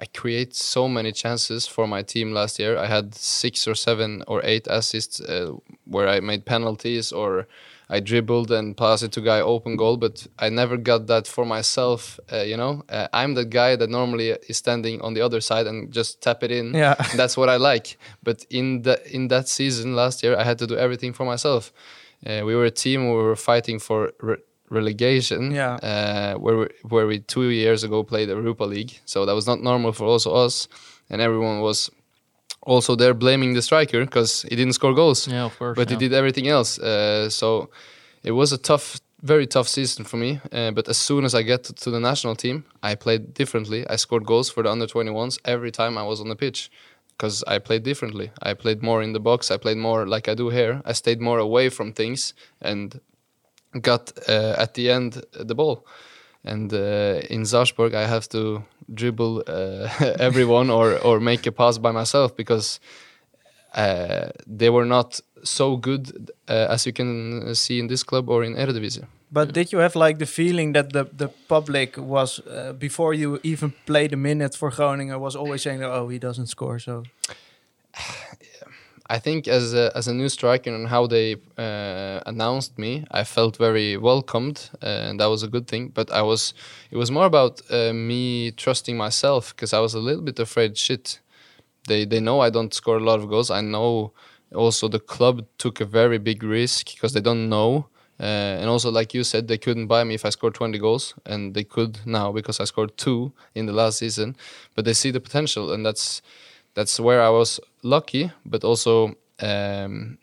I create so many chances for my team last year. I had six or seven or eight assists uh, where I made penalties or I dribbled and passed it to guy open goal, but I never got that for myself. Uh, you know, uh, I'm the guy that normally is standing on the other side and just tap it in. Yeah. [laughs] that's what I like. But in the in that season last year, I had to do everything for myself. Uh, we were a team. We were fighting for re- relegation. Yeah. Uh, where we, where we two years ago played the Europa League, so that was not normal for also us, and everyone was also they're blaming the striker because he didn't score goals Yeah, of course. but yeah. he did everything else. Uh, so it was a tough, very tough season for me. Uh, but as soon as I get to, to the national team, I played differently. I scored goals for the under 21s every time I was on the pitch because I played differently. I played more in the box. I played more like I do here. I stayed more away from things and got uh, at the end the ball. And uh, in Sarpsborg, I have to dribble uh, [laughs] everyone or, or make a pass by myself because uh, they were not so good uh, as you can see in this club or in Eredivisie. But did you have like the feeling that the the public was uh, before you even played a minute for Groningen was always saying, "Oh, he doesn't score." So [sighs] I think as a, as a new striker and how they uh, announced me, I felt very welcomed, uh, and that was a good thing. But I was, it was more about uh, me trusting myself because I was a little bit afraid. Shit, they they know I don't score a lot of goals. I know also the club took a very big risk because they don't know Uh, and also, like you said, they couldn't buy me if I scored 20 goals, and they could now because I scored two in the last season. But they see the potential, and that's that's where I was lucky, but also um,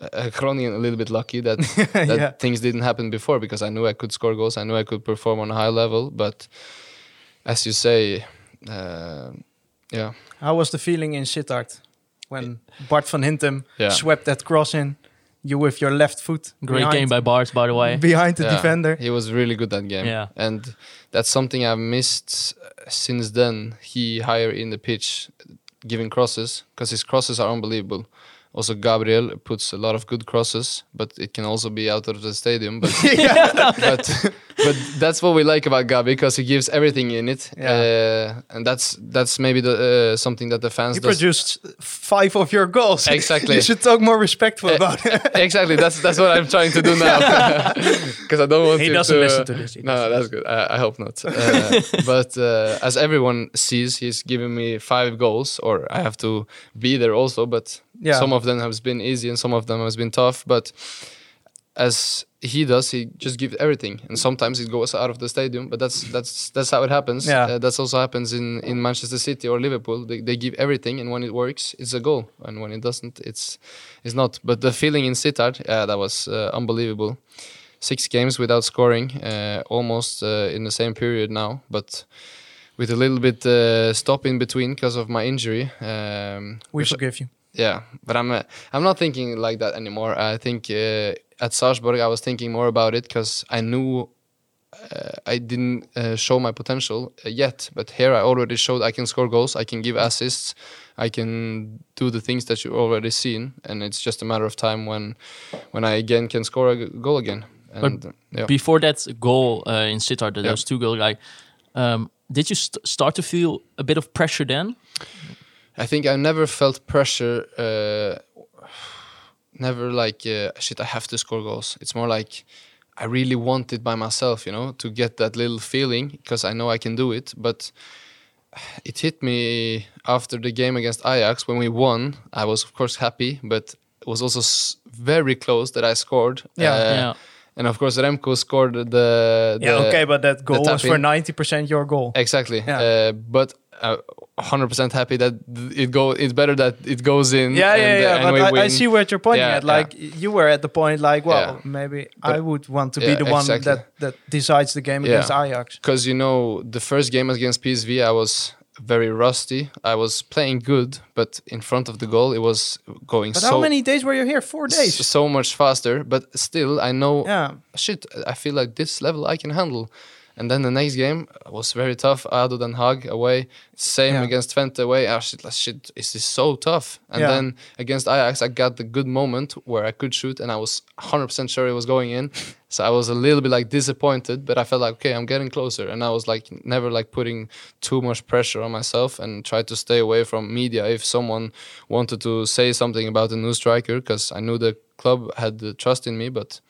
uh, Groningen a little bit lucky that [laughs] that Yeah. things didn't happen before because I knew I could score goals, I knew I could perform on a high level. But as you say, uh, yeah, How was the feeling in Sittard when Bart van Hintum Yeah. swept that cross in? You with your left foot. Great behind, game by Bart, by the way. [laughs] behind the Yeah, defender. He was really good that game. Yeah. And that's something I've missed uh, since then. He higher in the pitch, giving crosses because his crosses are unbelievable. Also, Gabriel puts a lot of good crosses, but it can also be out of the stadium. But [laughs] [laughs] but, but that's what we like about Gabi because he gives everything in it, uh, and that's that's maybe the uh, something that the fans He does. produced five of your goals. Exactly. [laughs] you should talk more respectful about it. exactly. That's that's what I'm trying to do now because I don't want He to. doesn't to, listen to this. He No, that's good. I, I hope not. Uh, but uh, as everyone sees, he's giving me five goals, or I have to be there also. But Yeah. some of them has been easy, and some of them has been tough. But as he does, he just gives everything, and sometimes it goes out of the stadium. But that's that's that's how it happens. Yeah. Uh, that's also happens in in Manchester City or Liverpool. They they give everything, and when it works, it's a goal, and when it doesn't, it's it's not. But the feeling in Sittard, yeah, that was uh, unbelievable. Six games without scoring, uh, almost uh, in the same period now, but with a little bit uh, stop in between because of my injury. Um, We forgive you. Yeah, but I'm uh, I'm not thinking like that anymore. I think uh, at Sarpsborg I was thinking more about it because I knew uh, I didn't uh, show my potential uh, yet, but here I already showed I can score goals, I can give assists, I can do the things that you've already seen, and it's just a matter of time when when I again can score a goal again. And uh, yeah. Before that goal in Sittard, Yeah. was two goals, like, um, did you st- start to feel a bit of pressure then? I think I never felt pressure. Uh, never like uh, shit. I have to score goals. It's more like I really want it by myself, you know, to get that little feeling because I know I can do it. But it hit me after the game against Ajax when we won. I was of course happy, but it was also very close that I scored. Yeah. Uh, yeah. And of course Remco scored the. the Yeah, okay, but that goal was for 90% your goal. Exactly. Yeah. Uh, but uh, 100% happy that it go. It's better that it goes in. Yeah, yeah, and, yeah. and But I, I see what you're pointing Yeah, at. Like you were at the point, like, well, Yeah. maybe I would want to Yeah, be the one exactly. that that decides the game Yeah. against Ajax. because you know the first game against PSV, I was very rusty. I was playing good, but in front of the goal, it was going But so how many days were you here? Four days. so much faster. But still, I know yeah. shit. I feel like this level I can handle. And then the next game was very tough. Ado Den Haag away, same Yeah. against Twente away. Ah, shit, shit, is this so tough? And Yeah. then against Ajax, I got the good moment where I could shoot, and I was 100% sure it was going in. so I was a little bit like disappointed, but I felt like okay, I'm getting closer. And I was like never like putting too much pressure on myself, and tried to stay away from media if someone wanted to say something about a new striker, because I knew the club had the trust in me, but.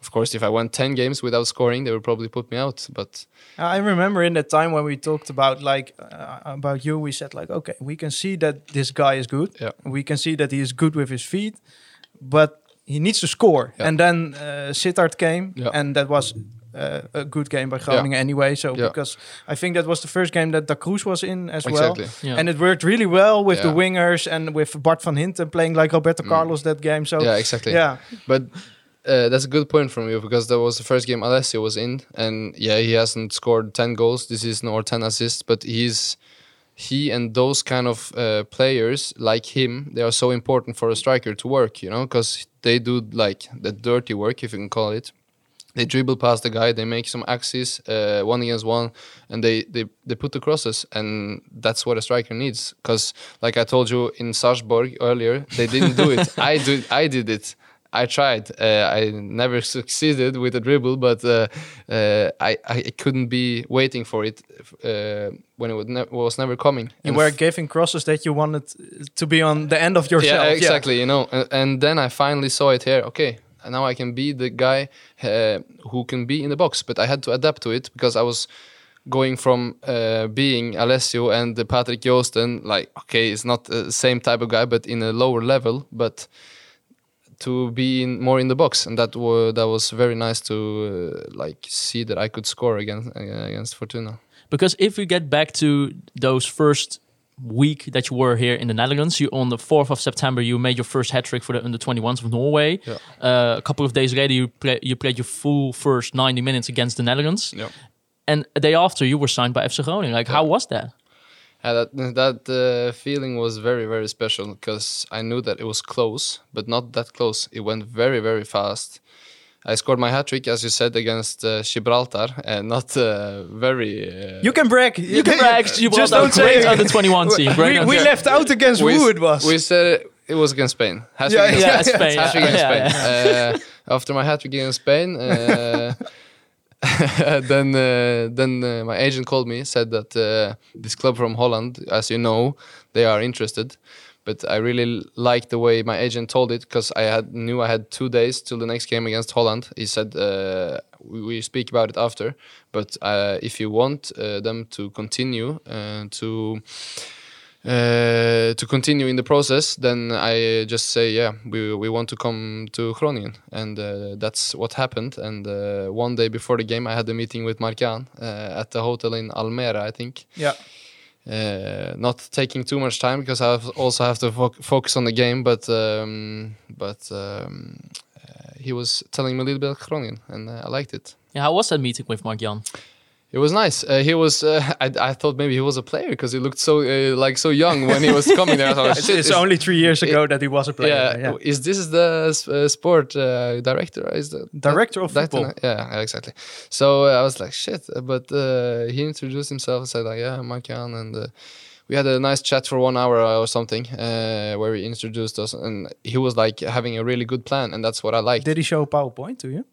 Of course, if I went 10 games without scoring, they would probably put me out. But I remember in that time when we talked about like uh, about you, we said like, okay, we can see that this guy is good. Yeah. We can see that he is good with his feet, but he needs to score. Yeah. And then uh, Sittard came, Yeah. and that was uh, a good game by Groningen anyway. So Yeah. because I think that was the first game that Da Cruz was in as exactly. well. Yeah. And it worked really well with the wingers and with Bart van Hintum playing like Roberto Carlos that game. So yeah, exactly. yeah, But uh, that's a good point from you because that was the first game Alessio was in, and yeah, he hasn't scored ten goals this season or ten assists, but he's he and those kind of uh, players like him, they are so important for a striker to work, you know, because they do like the dirty work, if you can call it. They dribble past the guy, they make some axes, uh, one against one, and they, they, they put the crosses, and that's what a striker needs. Because, like I told you in Sarpsborg earlier, they didn't do it. [laughs] I did, I did it. I tried. Uh, I never succeeded with a dribble, but uh, uh, I I couldn't be waiting for it uh, when it was, ne- was never coming. you And were giving crosses that you wanted to be on the end of yourself. yeah, exactly. You know, and, and then I finally saw it here. Okay, and now I can be the guy uh, who can be in the box, but I had to adapt to it because I was going from uh, being Alessio and Patrick Joosten, like okay, it's not the same type of guy, but in a lower level, but to be in, more in the box, and that that was very nice to uh, like see that I could score against uh, against Fortuna. Because if we get back to those first week that you were here in the Netherlands, you on the 4th of September you made your first hat trick for the under 21s of Norway. Yeah. Uh, a couple of days later you play, you played your full first 90 minutes against the Netherlands. Yeah. And a day after you were signed by FC Groningen. Like how was that? Yeah, that that uh, feeling was very very special because I knew that it was close, but not that close. It went very very fast. I scored my hat trick, as you said, against uh, Gibraltar, and not uh, very. Uh, You can brag. [laughs] You can brag. You Just brought a don't say great it. under 21 [laughs] team. Great We, we left out against we, who it was. We said it was against Spain. Hat Yeah, trick yeah, against Spain. Hat trick yeah, against yeah, Spain. Uh, after my hat trick against Spain, uh, [laughs] [laughs] then uh, then uh, my agent called me, said that uh, this club from Holland, as you know, they are interested. But I really liked the way my agent told it because I had knew I had two days till the next game against Holland. He said we, speak about it after, but if you want them to continue to uh, to continue in the process, then I just say, yeah, we, we want to come to Groningen. And uh, that's what happened. And uh, one day before the game, I had a meeting with Mark-Jan uh, at the hotel in Almere, I think. yeah. Uh, not taking too much time because I also have to fo- focus on the game. But um, but um, uh, he was telling me a little bit about Groningen, and uh, I liked it. Yeah, how was that meeting with Mark Jan? It was nice. Uh, he was. Uh, [laughs] I, I thought maybe he was a player because he looked so uh, like so young when he was coming there. Thought, [laughs] It's, it's only three years ago that he was a player. yeah, Yeah. Is this the uh, sport uh, director? Is the Director of director- football. Yeah, exactly. So uh, I was like, shit. But uh, he introduced himself and said like, yeah, Mark-Jan, and uh, we had a nice chat for one hour or something uh, where he introduced us, and he was like having a really good plan, and that's what I liked. Did he show PowerPoint to you?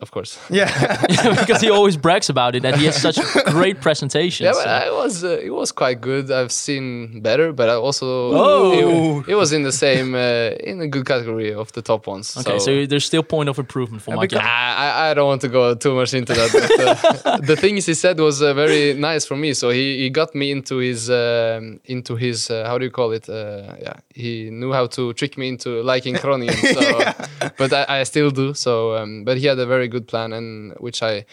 Of course. [laughs] Yeah. [laughs] because he always brags about it that he has such [laughs] great presentations. Yeah, but so- I was uh, it was quite good. I've seen better, but I also Oh. it, it was in the same uh, in a good category of the top ones. okay, so, there's still point of improvement for Yeah, Mark I, I- don't want to go too much into that. But, uh, the things he said was uh, very nice for me. So he, he got me into his um, into his uh, how do you call it? Uh, yeah, he knew how to trick me into liking Groningen. So, but I, I still do. So, um, but he had a very good plan, and which I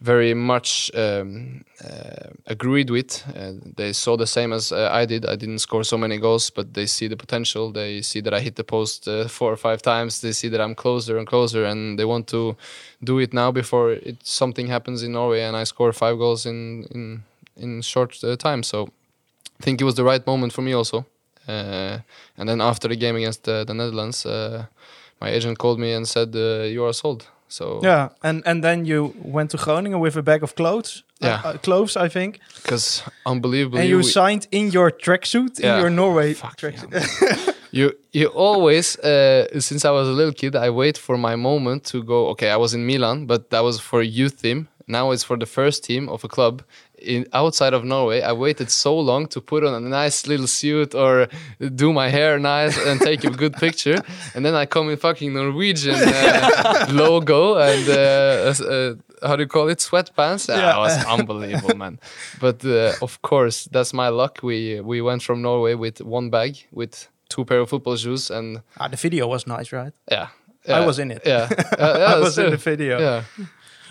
very much um, uh, agreed with. Uh, they saw the same as uh, I did. I didn't score so many goals, but they see the potential. They see that I hit the post uh, four or five times. They see that I'm closer and closer, and they want to do it now before it something happens in Norway and I score five goals in in in short uh, time. So I think it was the right moment for me also. Uh, and then after the game against the Netherlands, my agent called me and said, "You are sold." So Yeah. And and then you went to Groningen with a bag of clothes. Yeah. Uh, uh, clothes, I think. because unbelievably, and you we- signed in your tracksuit, in your Norway Fuck tracksuit. you you always uh, since I was a little kid, I wait for my moment to go. Okay, I was in Milan, but that was for a youth team. Now it's for the first team of a club in outside of Norway. I waited so long to put on a nice little suit or do my hair nice and take a good picture, [laughs] and then I come in fucking Norwegian uh, logo and uh, uh, how do you call it sweatpants? Ah, Yeah. it was unbelievable, man. But uh, of course, that's my luck. We we went from Norway with one bag with two pair of football shoes and ah, the video was nice, right? yeah. I was in it. Yeah, [laughs] yeah, I was in the video. Yeah,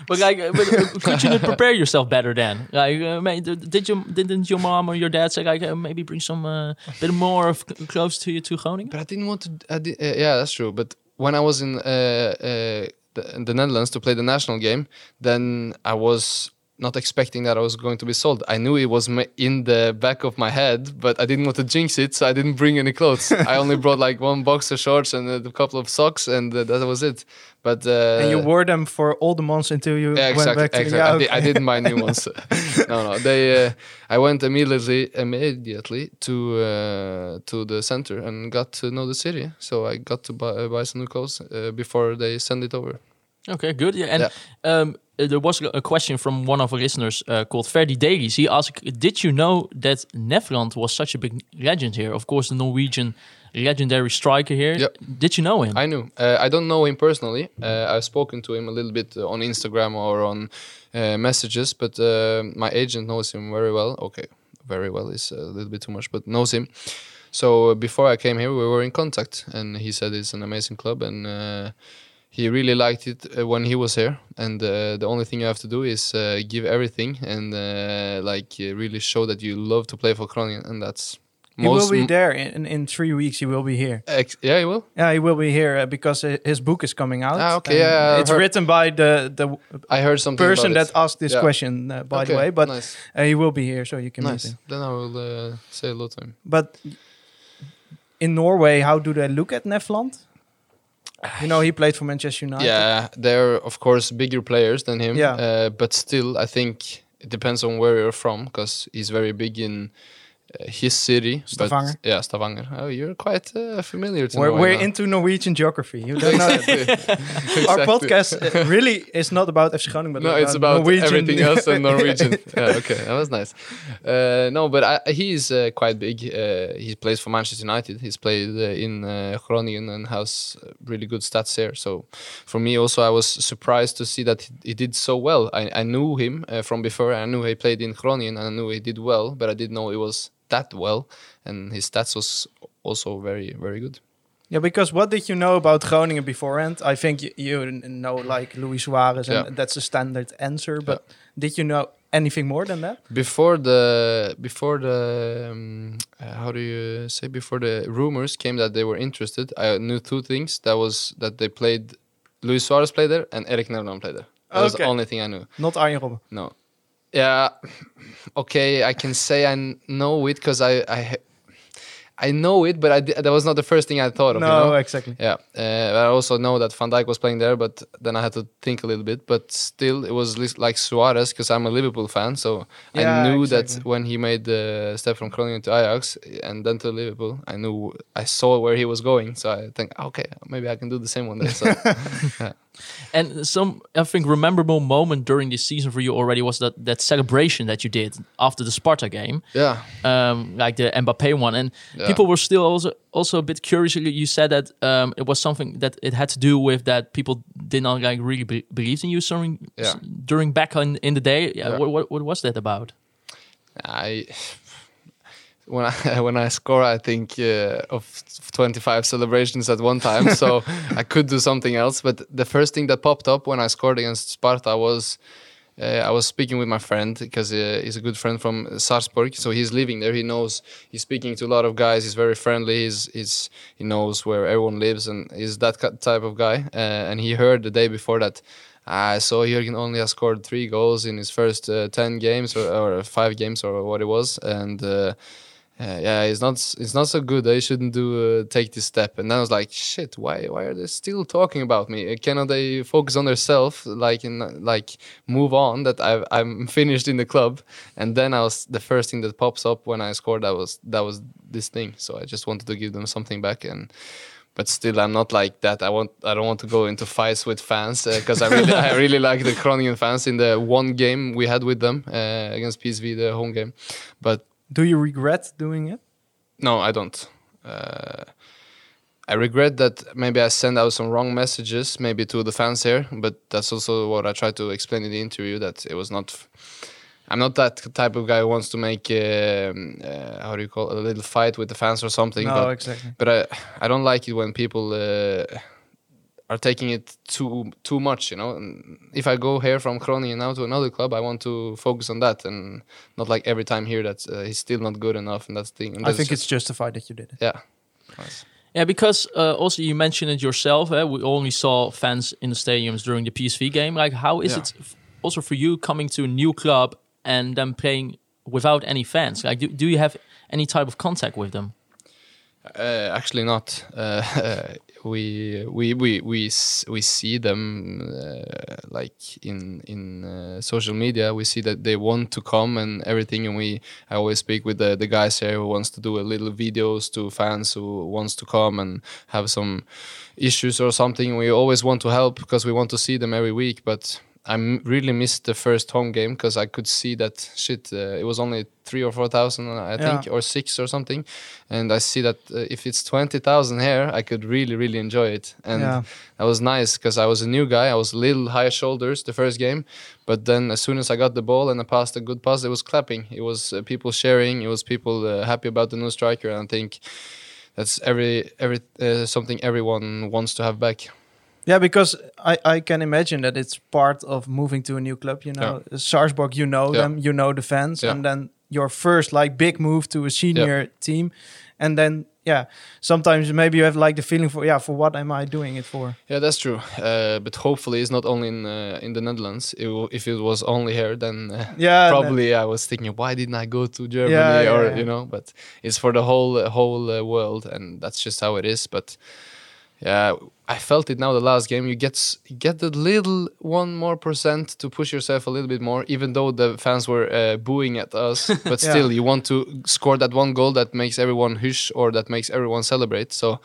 But like, but, [laughs] could you not prepare yourself better then? Like, uh, did you didn't your mom or your dad say like uh, maybe bring some uh, bit more of clothes to you to Groningen? but I didn't want to. I did, uh, yeah, that's true. But when I was in uh, uh, the, the Netherlands to play the national game, then I was not expecting that I was going to be sold. I knew it was in the back of my head, but I didn't want to jinx it, so I didn't bring any clothes. I only [laughs] brought like one boxer shorts and a couple of socks, and uh, that was it. But uh, and you wore them for all the months until you Yeah, went exactly. back to exactly. yeah, I, did, I okay. didn't buy new [laughs] ones. no, no. They. Uh, I went immediately, immediately to uh, to the center and got to know the city. So I got to buy, uh, buy some new clothes uh, before they send it over. Okay, good. Yeah, and um, uh, there was a question from one of our listeners uh, called Ferdi Davies. He asked, "Did you know that Nevland was such a big legend here? Of course, the Norwegian legendary striker here. Yep. Did you know him? I knew. Uh, I don't know him personally. Uh, I've spoken to him a little bit uh, on Instagram or on uh, messages, but uh, my agent knows him very well. Okay, very well is a little bit too much, but knows him. So uh, before I came here, we were in contact, and he said it's an amazing club, and uh, he really liked it uh, when he was here. And uh, the only thing you have to do is uh, give everything and uh, like really show that you love to play for Groningen, and that's He will be there in, in three weeks. He will be here. Ex- yeah, you will. Yeah, he will be here uh, because uh, his book is coming out. Ah, okay, yeah, I it's heard- written by the the I heard something. person that asked this Yeah. question, uh, by Okay, the way. But nice, uh, he will be here, so you can meet nice. him. Then I will uh, say hello to him. But in Norway, how do they look at Nevland? You know, he played for Manchester United. Yeah, they're of course bigger players than him. Yeah. Uh, but still, I think it depends on where you're from because he's very big in his city. but- Stavanger. yeah, Stavanger. Oh, you're quite uh, familiar to We're, Norway we're now. into Norwegian geography. You [laughs] don't know. Exactly. Our podcast uh, really is not about FC Groningen, but No, it's about Norwegian. everything else than [laughs] Norwegian. [laughs] yeah, okay, that was nice. Uh, no, but I, he's uh, quite big. Uh, he plays for Manchester United. He's played uh, in uh, Groningen and has uh, really good stats there. So, for me, also, I was surprised to see that he, he did so well. I, I knew him uh, from before. I knew he played in Groningen and I knew he did well, but I didn't know it was that well. And his stats was also very, very good. Yeah, because what did you know about Groningen beforehand? I think you, you know like Luis Suarez, and Yeah. that's a standard answer. But did you know anything more than that? before the before the um, uh, how do you say before the rumors came that they were interested i knew two things that was that they played luis suarez played there and eric Nevland played there that was the only thing i knew Not Arjen Robben. no yeah okay i can say i know it because i i i know it but I that was not the first thing i thought of No, you know? exactly. Yeah, uh, I also know that Van Dijk was playing there, but then I had to think a little bit. But still, it was like Suarez because I'm a Liverpool fan, so Yeah, I knew that when he made the step from Groningen to Ajax and then to Liverpool, I knew I saw where he was going. So I think, okay, maybe I can do the same one day. So [laughs] And some, I think, memorable moment during this season for you already was that that celebration that you did after the Sparta game, yeah, um, like the Mbappe one. And Yeah. people were still also also a bit curious. You said that um, it was something that it had to do with that people did not like really be- believe in you during Yeah. during back in, in the day. Yeah, Yeah. What, what what was that about? I when I [laughs] when I score, I think uh, of 25 celebrations at one time. so [laughs] I could do something else. But the first thing that popped up when I scored against Sparta was. Uh, I was speaking with my friend because uh, he's a good friend from Sarpsborg, so he's living there. He knows he's speaking to a lot of guys. He's very friendly. He's, he's he knows where everyone lives, and he's that type of guy. Uh, and he heard the day before that I saw Jørgen only has scored three goals in his first uh, ten games or, or five games or what it was, and uh, uh, yeah, it's not it's not so good. They shouldn't do uh, take this step. And then I was like, shit, why why are they still talking about me? Uh, Cannot they focus on themselves, like like move on? That I I'm [laughs] finished in the club. And then I was the first thing that pops up when I scored. That was that was this thing. So I just wanted to give them something back and but still I'm not like that. I want I don't want to go into fights with fans because I really I really like the Groningen fans in the one game we had with them uh, against PSV the home game. But Do you regret doing it? no, I don't. Uh, I regret that maybe I send out some wrong messages maybe to the fans here, but that's also what I tried to explain in the interview that it was not. I'm not that type of guy who wants to make um, uh, how do you call it, a little fight with the fans or something. No, but exactly. but I I don't like it when people uh, are taking it too too much. You know, and if I go here from Groningen now to another club, I want to focus on that and not like every time here that uh, he's still not good enough and that's the thing. And I think just- it's justified that you did it. yeah. Nice. Yeah, because uh, also you mentioned it yourself. Eh? We only saw fans in the stadiums during the PSV game. Like, how is Yeah. it f- also for you coming to a new club and then playing without any fans? Like, do, do you have any type of contact with them? Uh, actually, not. Uh, [laughs] we we we we we see them uh, like in in uh, social media. We see that they want to come and everything, and we I always speak with the the guys here who wants to do a little videos to fans who wants to come and have some issues or something. We always want to help because we want to see them every week, but I really missed the first home game because I could see that shit. Uh, it was only three or four thousand, I think, Yeah. or six or something, and I see that uh, if it's twenty thousand here, I could really, really enjoy it, and Yeah. that was nice because I was a new guy. I was a little high shoulders the first game, but then as soon as I got the ball and I passed a good pass, it was clapping. It was uh, people sharing. It was people uh, happy about the new striker, and I think that's every every uh, something everyone wants to have back. Yeah, because I, I can imagine that it's part of moving to a new club. You know, Sarpsborg, you know Yeah. them, you know the fans, Yeah. and then your first like big move to a senior team, and then yeah, sometimes maybe you have like the feeling for yeah, for what am I doing it for? Yeah, that's true. Uh, but hopefully, it's not only in uh, in the Netherlands. It if it was only here, then uh, [laughs] Yeah, probably I was thinking, why didn't I go to Germany? Yeah, yeah, or yeah. you know, but it's for the whole uh, whole uh, world, and that's just how it is. But yeah, I felt it now. The last game, you get get the little one more percent to push yourself a little bit more, even though the fans were uh, booing at us. [laughs] But Yeah. still, you want to score that one goal that makes everyone hush or that makes everyone celebrate. So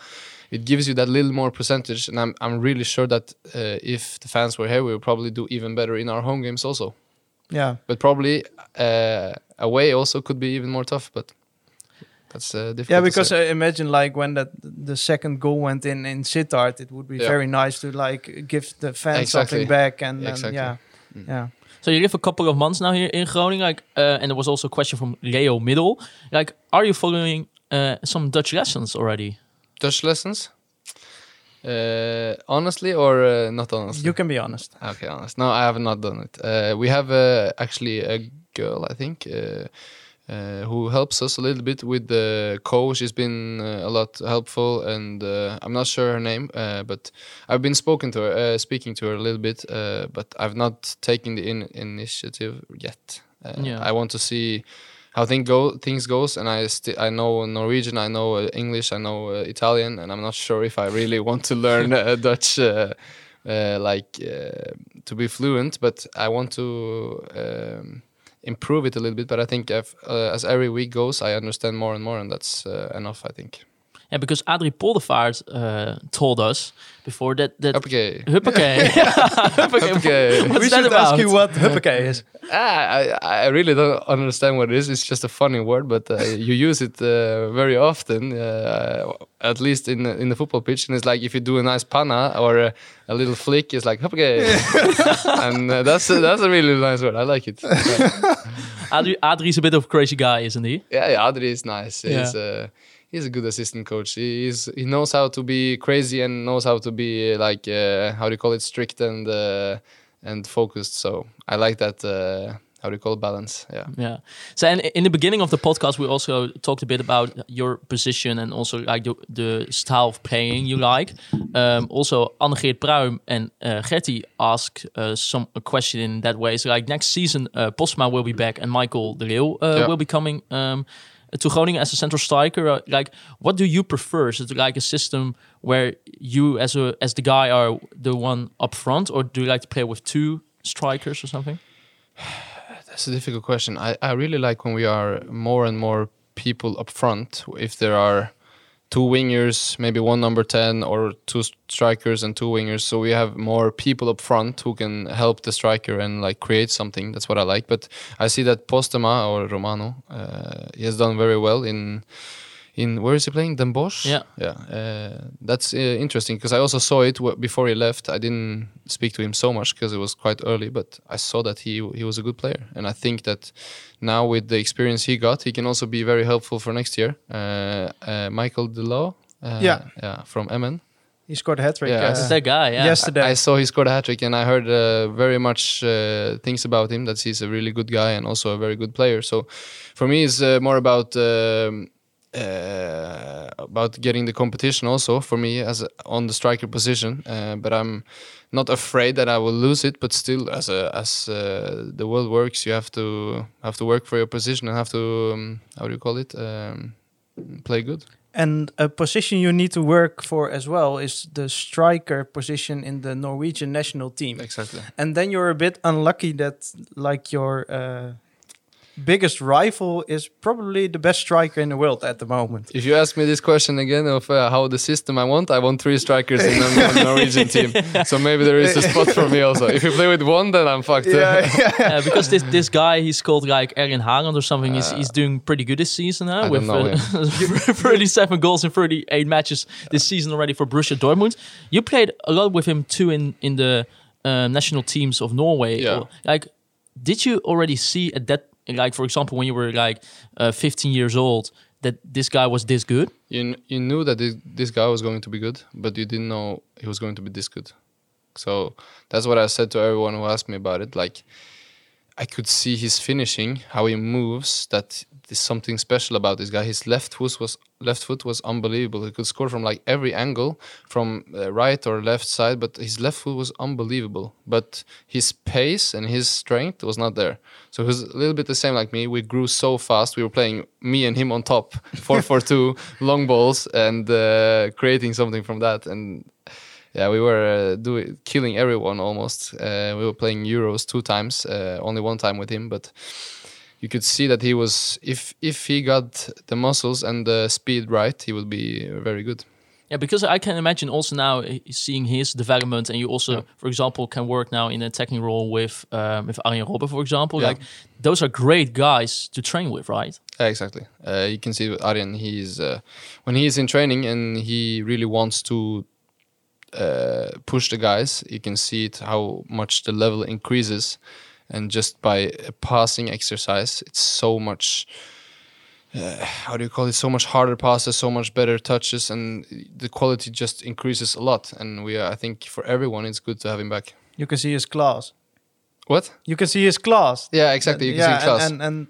it gives you that little more percentage, and I'm I'm really sure that uh, if the fans were here, we would probably do even better in our home games also. Yeah, But probably uh, away also could be even more tough. But that's uh, difficult. yeah, to because say. I imagine like when that the second goal went in in Sittard, it would be Yeah. very nice to like give the fans Exactly. something back, and, and Exactly. yeah, Mm. yeah. So you live a couple of months now here in Groningen, like, uh, and there was also a question from Leo Middle, like, are you following uh, some Dutch lessons already? Dutch lessons. Uh, honestly or uh, not honestly? You can be honest. Okay, honest. No, I have not done it. Uh, we have uh, actually a girl, I think, uh, who helps us a little bit with the co. She's been uh, a lot helpful, and uh, I'm not sure her name, uh, but I've been spoken to her, uh, speaking to her a little bit, uh, but I've not taken the in- initiative yet. Yeah. I want to see how thing go things goes, and I I know Norwegian, I know English, I know Italian, and I'm not sure if I really want to learn [laughs] Dutch. Like to be fluent, but I want to um, improve it a little bit. But I think if, uh, as every week goes, I understand more and more, and that's uh, enough. I think. Yeah, because Adrie Poldervaart uh, told us before that that Okay. Huppakee. Huppakee. [laughs] Okay. What's we that should about? ask you what huppakee is. [laughs] Ah, I, I really don't understand what it is. It's just a funny word, but uh, you use it uh, very often, uh, at least in in the football pitch. And it's like if you do a nice panna or a, a little flick, it's like "Huppakee." [laughs] and uh, that's a, that's a really nice word. I like it. Adrie, Adrie's a bit of a crazy guy, isn't he? Yeah, yeah, Adri is nice. He's uh, he's a good assistant coach. He is he knows how to be crazy and knows how to be like uh, how do you call it strict and uh, and focused. So I like that. Uh, how do you call it balance? Yeah. Yeah. So, and in the beginning of the podcast, we also talked a bit about your position and also like the, the style of playing you like. Um, also, Annegeert Pruim and uh, Gertie asked uh, some a question in that way. So, like next season, uh, Postema will be back and Michael de Leeuw uh, Yeah. will be coming um, to Groningen as a central striker. Uh, like, what do you prefer? Is it like a system where you, as a as the guy, are the one up front, or do you like to play with two strikers or something? [sighs] That's a difficult question. I, I really like when we are more and more people up front. If there are two wingers, maybe one number 10 or two strikers and two wingers. So we have more people up front who can help the striker and like create something. That's what I like. But I see that Postema or Romano, uh, he has done very well in in where is he playing? Den Bosch. Yeah. yeah. Uh, that's uh, interesting because I also saw it w- before he left. I didn't speak to him so much because it was quite early, but I saw that he he was a good player, and I think that now with the experience he got, he can also be very helpful for next year. Uh, uh, Michael de Leeuw. Uh, Yeah. yeah, from Emmen. He scored a hat trick. Yeah, uh, That's that guy. Yeah. yesterday. I saw he scored a hat trick, and I heard uh, very much uh, things about him. That he's a really good guy and also a very good player. So, for me, it's uh, more about um, uh, about getting the competition. Also, for me, as a, on the striker position. Uh, but I'm not afraid that I will lose it. But still, as a, as uh, the world works, you have to have to work for your position and have to um, how do you call it? Um, play good. And a position you need to work for as well is the striker position in the Norwegian national team. Exactly. And then you're a bit unlucky that like your uh, biggest rival is probably the best striker in the world at the moment. If you ask me this question again of uh, how the system I want, I want three strikers in the [laughs] Norwegian team. So maybe there is a spot for me also. If you play with one, then I'm fucked. [laughs] Uh, because this this guy he's called like Erling Haaland or something. he's, he's doing pretty good this season huh? I with don't know uh, [laughs] 37 goals in 38 matches this season already for Borussia Dortmund. You played a lot with him too in in the uh, national teams of Norway. Yeah. Like, did you already see at that like for example when you were like uh, 15 years old that this guy was this good? You, you knew that this, this guy was going to be good, but you didn't know he was going to be this good. So that's what I said to everyone who asked me about it. Like, I could see his finishing, how he moves. That there's something special about this guy. His left foot was left foot was unbelievable. He could score from like every angle, from uh, right or left side. But his left foot was unbelievable. But his pace and his strength was not there. So he was a little bit the same like me. We grew so fast. We were playing me and him on top, [laughs] four four two, long balls, and uh, creating something from that. And yeah, we were uh, doing killing everyone almost. Uh, we were playing Euros two times, uh, only one time with him, but you could see that he was if if he got the muscles and the speed right, he would be very good. Yeah, because I can imagine also now uh, seeing his development, and you also, for example, can work now in an attacking role with um, with Arjen Robben, for example. Yeah. Like those are great guys to train with, right? Yeah, exactly. Uh, you can see with Arjen, he's uh, when he's in training and he really wants to uh, push the guys. You can see it how much the level increases, and just by a passing exercise, it's so much. Uh, how do you call it? So much harder passes, so much better touches, and the quality just increases a lot. And we, are, I think, for everyone, it's good to have him back. You can see his class. What? You can see his class. Yeah, exactly. You can yeah, see class. And, and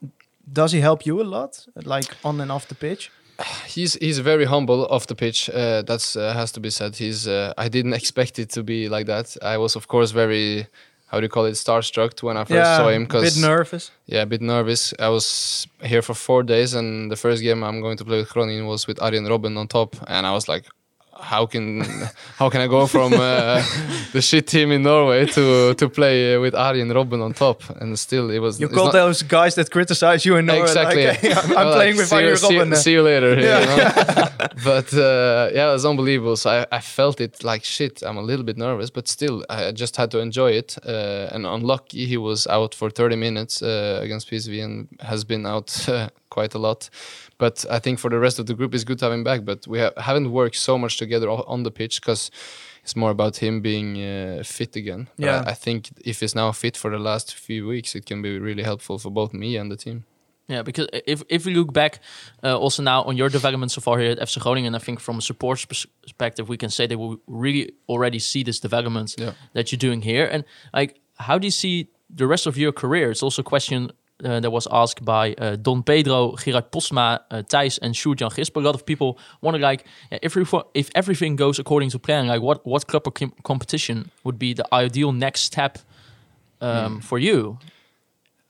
and does he help you a lot, like on and off the pitch? [sighs] he's he's very humble off the pitch. Uh, that's uh, has to be said. He's uh, I didn't [laughs] expect it to be like that. I was of course very how do you call it starstruck when I first saw him a bit nervous. yeah a bit nervous. I was here for four days and the first game I'm going to play with Groningen was with Arjen Robben on top and I was like. How can how can I go from uh, the shit team in Norway to to play uh, with Arjen Robben on top and still it was You call not- those guys that criticize you in Norway exactly. like, [laughs] hey, I'm, I'm Well, playing like, with see you- Arjen see. See you later. you know? [laughs] but uh, yeah, it was unbelievable. So I, I felt it like shit. I'm a little bit nervous, but still, I just had to enjoy it. Uh, and unlucky, he was out for 30 minutes uh, against PSV and has been out uh, [laughs] quite a lot. But I think for the rest of the group, it's good to have him back. But we ha- haven't worked so much together on the pitch because it's more about him being uh, fit again. But Yeah. I, I think if he's now fit for the last few weeks, it can be really helpful for both me and the team. Yeah, because if if we look back uh, also now on your development so far here at FC Groningen, I think from a support perspective, we can say that we really already see this development Yeah. that you're doing here. And like, how do you see the rest of your career? It's also a question uh, that was asked by uh, Don Pedro, Gerard Posma, uh, Thijs, and Sjoerd-Jan Gisper. A lot of people wonder, like, if, everyfo- if everything goes according to plan, like, what what club or com- competition would be the ideal next step um, for you?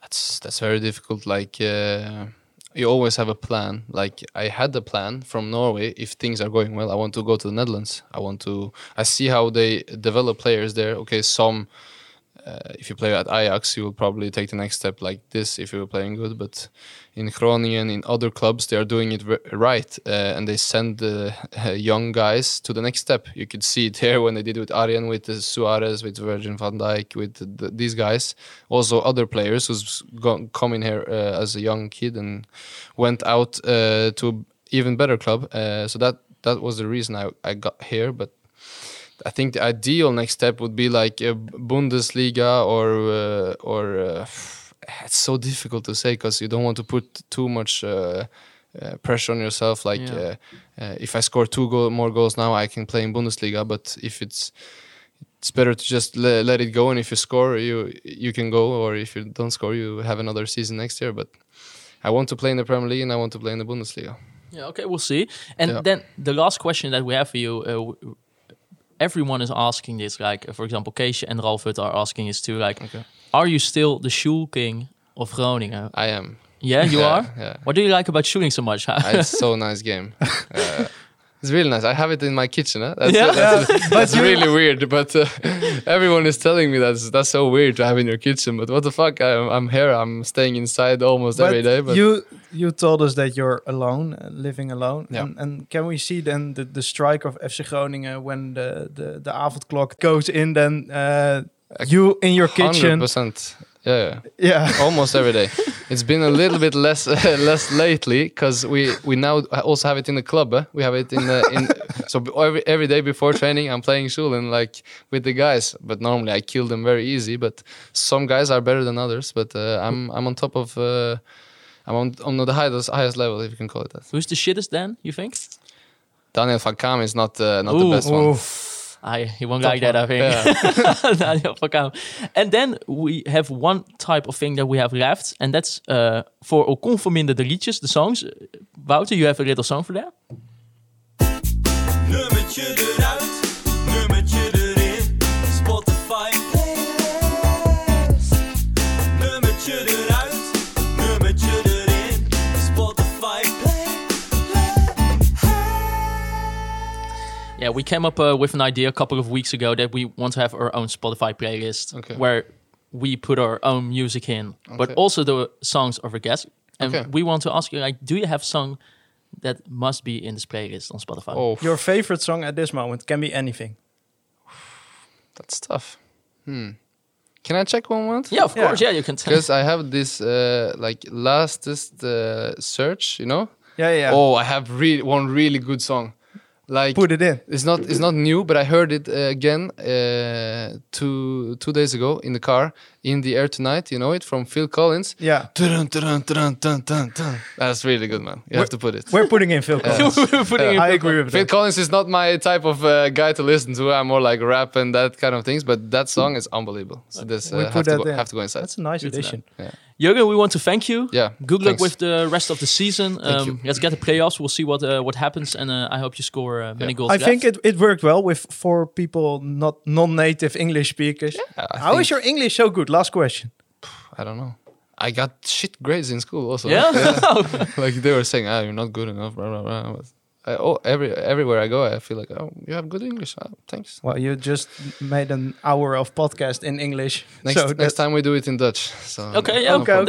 that's that's very difficult. Like uh, you always have a plan. Like i had a plan from norway. If things are going well i want to go to the netherlands. I want to i see how they develop players there. Okay some uh, if you play at Ajax, you will probably take the next step like this if you're playing good. But in Groningen, in other clubs, they are doing it right, uh, and they send the [laughs] young guys to the next step. You could see it here when they did with Arjen, with uh, Suarez, with Virgil van Dijk, with the, these guys. Also, other players who's come in here uh, as a young kid and went out uh, to even better club. Uh, so that that was the reason I, I got here, but. I think the ideal next step would be like a Bundesliga or uh, or uh, [sighs] it's so difficult to say because you don't want to put too much uh, uh, pressure on yourself. Like Yeah. uh, uh, if I score two goal, more goals now, I can play in Bundesliga. But if it's it's better to just le- let it go, and if you score, you you can go, or if you don't score, you have another season next year. But I want to play in the Premier League, and I want to play in the Bundesliga. Yeah, okay, we'll see. And Yeah. then the last question that we have for you, uh, everyone is asking this. Like, for example, Keesje and Ralf Hut are asking this too. Like, Okay. are you still the Schul King of Groningen? I am. Yeah, you Yeah, are. yeah. What do you like about shooting so much? It's so nice game. [laughs] Uh, It's really nice. I have it in my kitchen. Huh? That's, Yeah. that's, that's really weird. But uh, everyone is telling me that's that's so weird to have in your kitchen. But what the fuck? I'm, I'm here. I'm staying inside almost every day. But you you told us that you're alone, uh, living alone. Yeah. And, and can we see then the, the strike of FC Groningen when the the, the avondklok goes in? Then uh, you in your kitchen. hundred kitchen, percent. Yeah, yeah. yeah. [laughs] almost every day. It's been a little bit less [laughs] less lately because we we now also have it in the club. Eh? We have it in the in [laughs] so every every day before training I'm playing Sjoelen like with the guys. But normally I kill them very easy. But some guys are better than others. But uh, I'm I'm on top of. Uh, I'm on, on the highest highest level if you can call it that. Who's the shittest then? You think? Daniel van Kaam is not uh, not the Ooh. best one. I he won't like that. I think. Yeah. [laughs] Daniel van And then we have one type of thing that we have left, and that's uh, for onconforminde liedjes, the songs. Wouter, you have a little song for that? Nummertje eruit, nummertje Yeah, we came up uh, with an idea a couple of weeks ago that we want to have our own Spotify playlist Okay. where we put our own music in, but also the songs of our guests. And Okay. we want to ask you, like, do you have a song that must be in this playlist on Spotify? Oh, Your favorite song at this moment can be anything. [sighs] that's tough. Hmm. Can I check one once? Yeah, of Yeah. course. Yeah, you can. tell. Because I have this uh, like lastest uh, search, you know. Yeah, yeah. Oh, I have re- one really good song. Like Put it in. it's not it's not new, but I heard it uh, again uh, two two days ago in the car in the air tonight. You know it from Phil Collins. Yeah. Dun, dun, dun, dun, dun, dun. That's really good, man. You have to put it. We're putting in Phil Collins. [laughs] We're putting I in- agree with Phil that. Collins is not my type of uh, guy to listen to. I'm more like rap and that kind of things. But that song is unbelievable. So this uh, We have, to go, have to go inside. That's a nice Good to addition. Jørgen, we want to thank you. Yeah, Good luck thanks. with the rest of the season. Um, let's get the playoffs. We'll see what uh, what happens, and uh, I hope you score uh, many Yeah. goals. I think it, it worked well with four people not non-native English speakers. I How is think- your English so good? Last question. I don't know. I got shit grades in school also. Yeah? [laughs] [laughs] like they were saying, ah, you're not good enough. Blah, blah, blah. I, oh, every everywhere I go, I feel like, oh, you have good English. Ah, thanks. Well, you just made an hour of podcast in English. Next so next time we do it in Dutch. So Okay, yeah, Okay,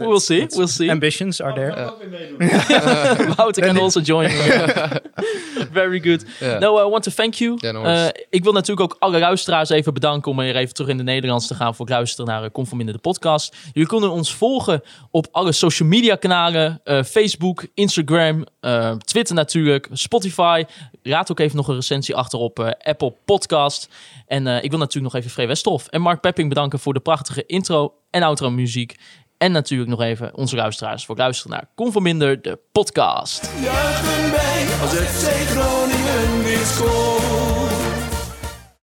we'll see. We'll see. ambitions are there. [laughs] [laughs] Wouter can also join. [laughs] Very good. Yeah. No, I want to thank you. No. Eh, ik wil natuurlijk ook alle luisteraars even bedanken om weer even terug in de Nederlands te gaan voor het luisteren naar Conforminder de podcast. Jullie kunnen ons volgen op alle social media kanalen. eh, Facebook, Instagram, eh, Twitter natuurlijk, Spotify. Raad ook even nog een recensie achter op eh, Apple Podcast. En eh, ik wil natuurlijk nog even Free Westhoff en Mark Pepping bedanken voor de prachtige intro en outro muziek. En natuurlijk nog even onze luisteraars voor het luisteren naar Conforminder de podcast. Als.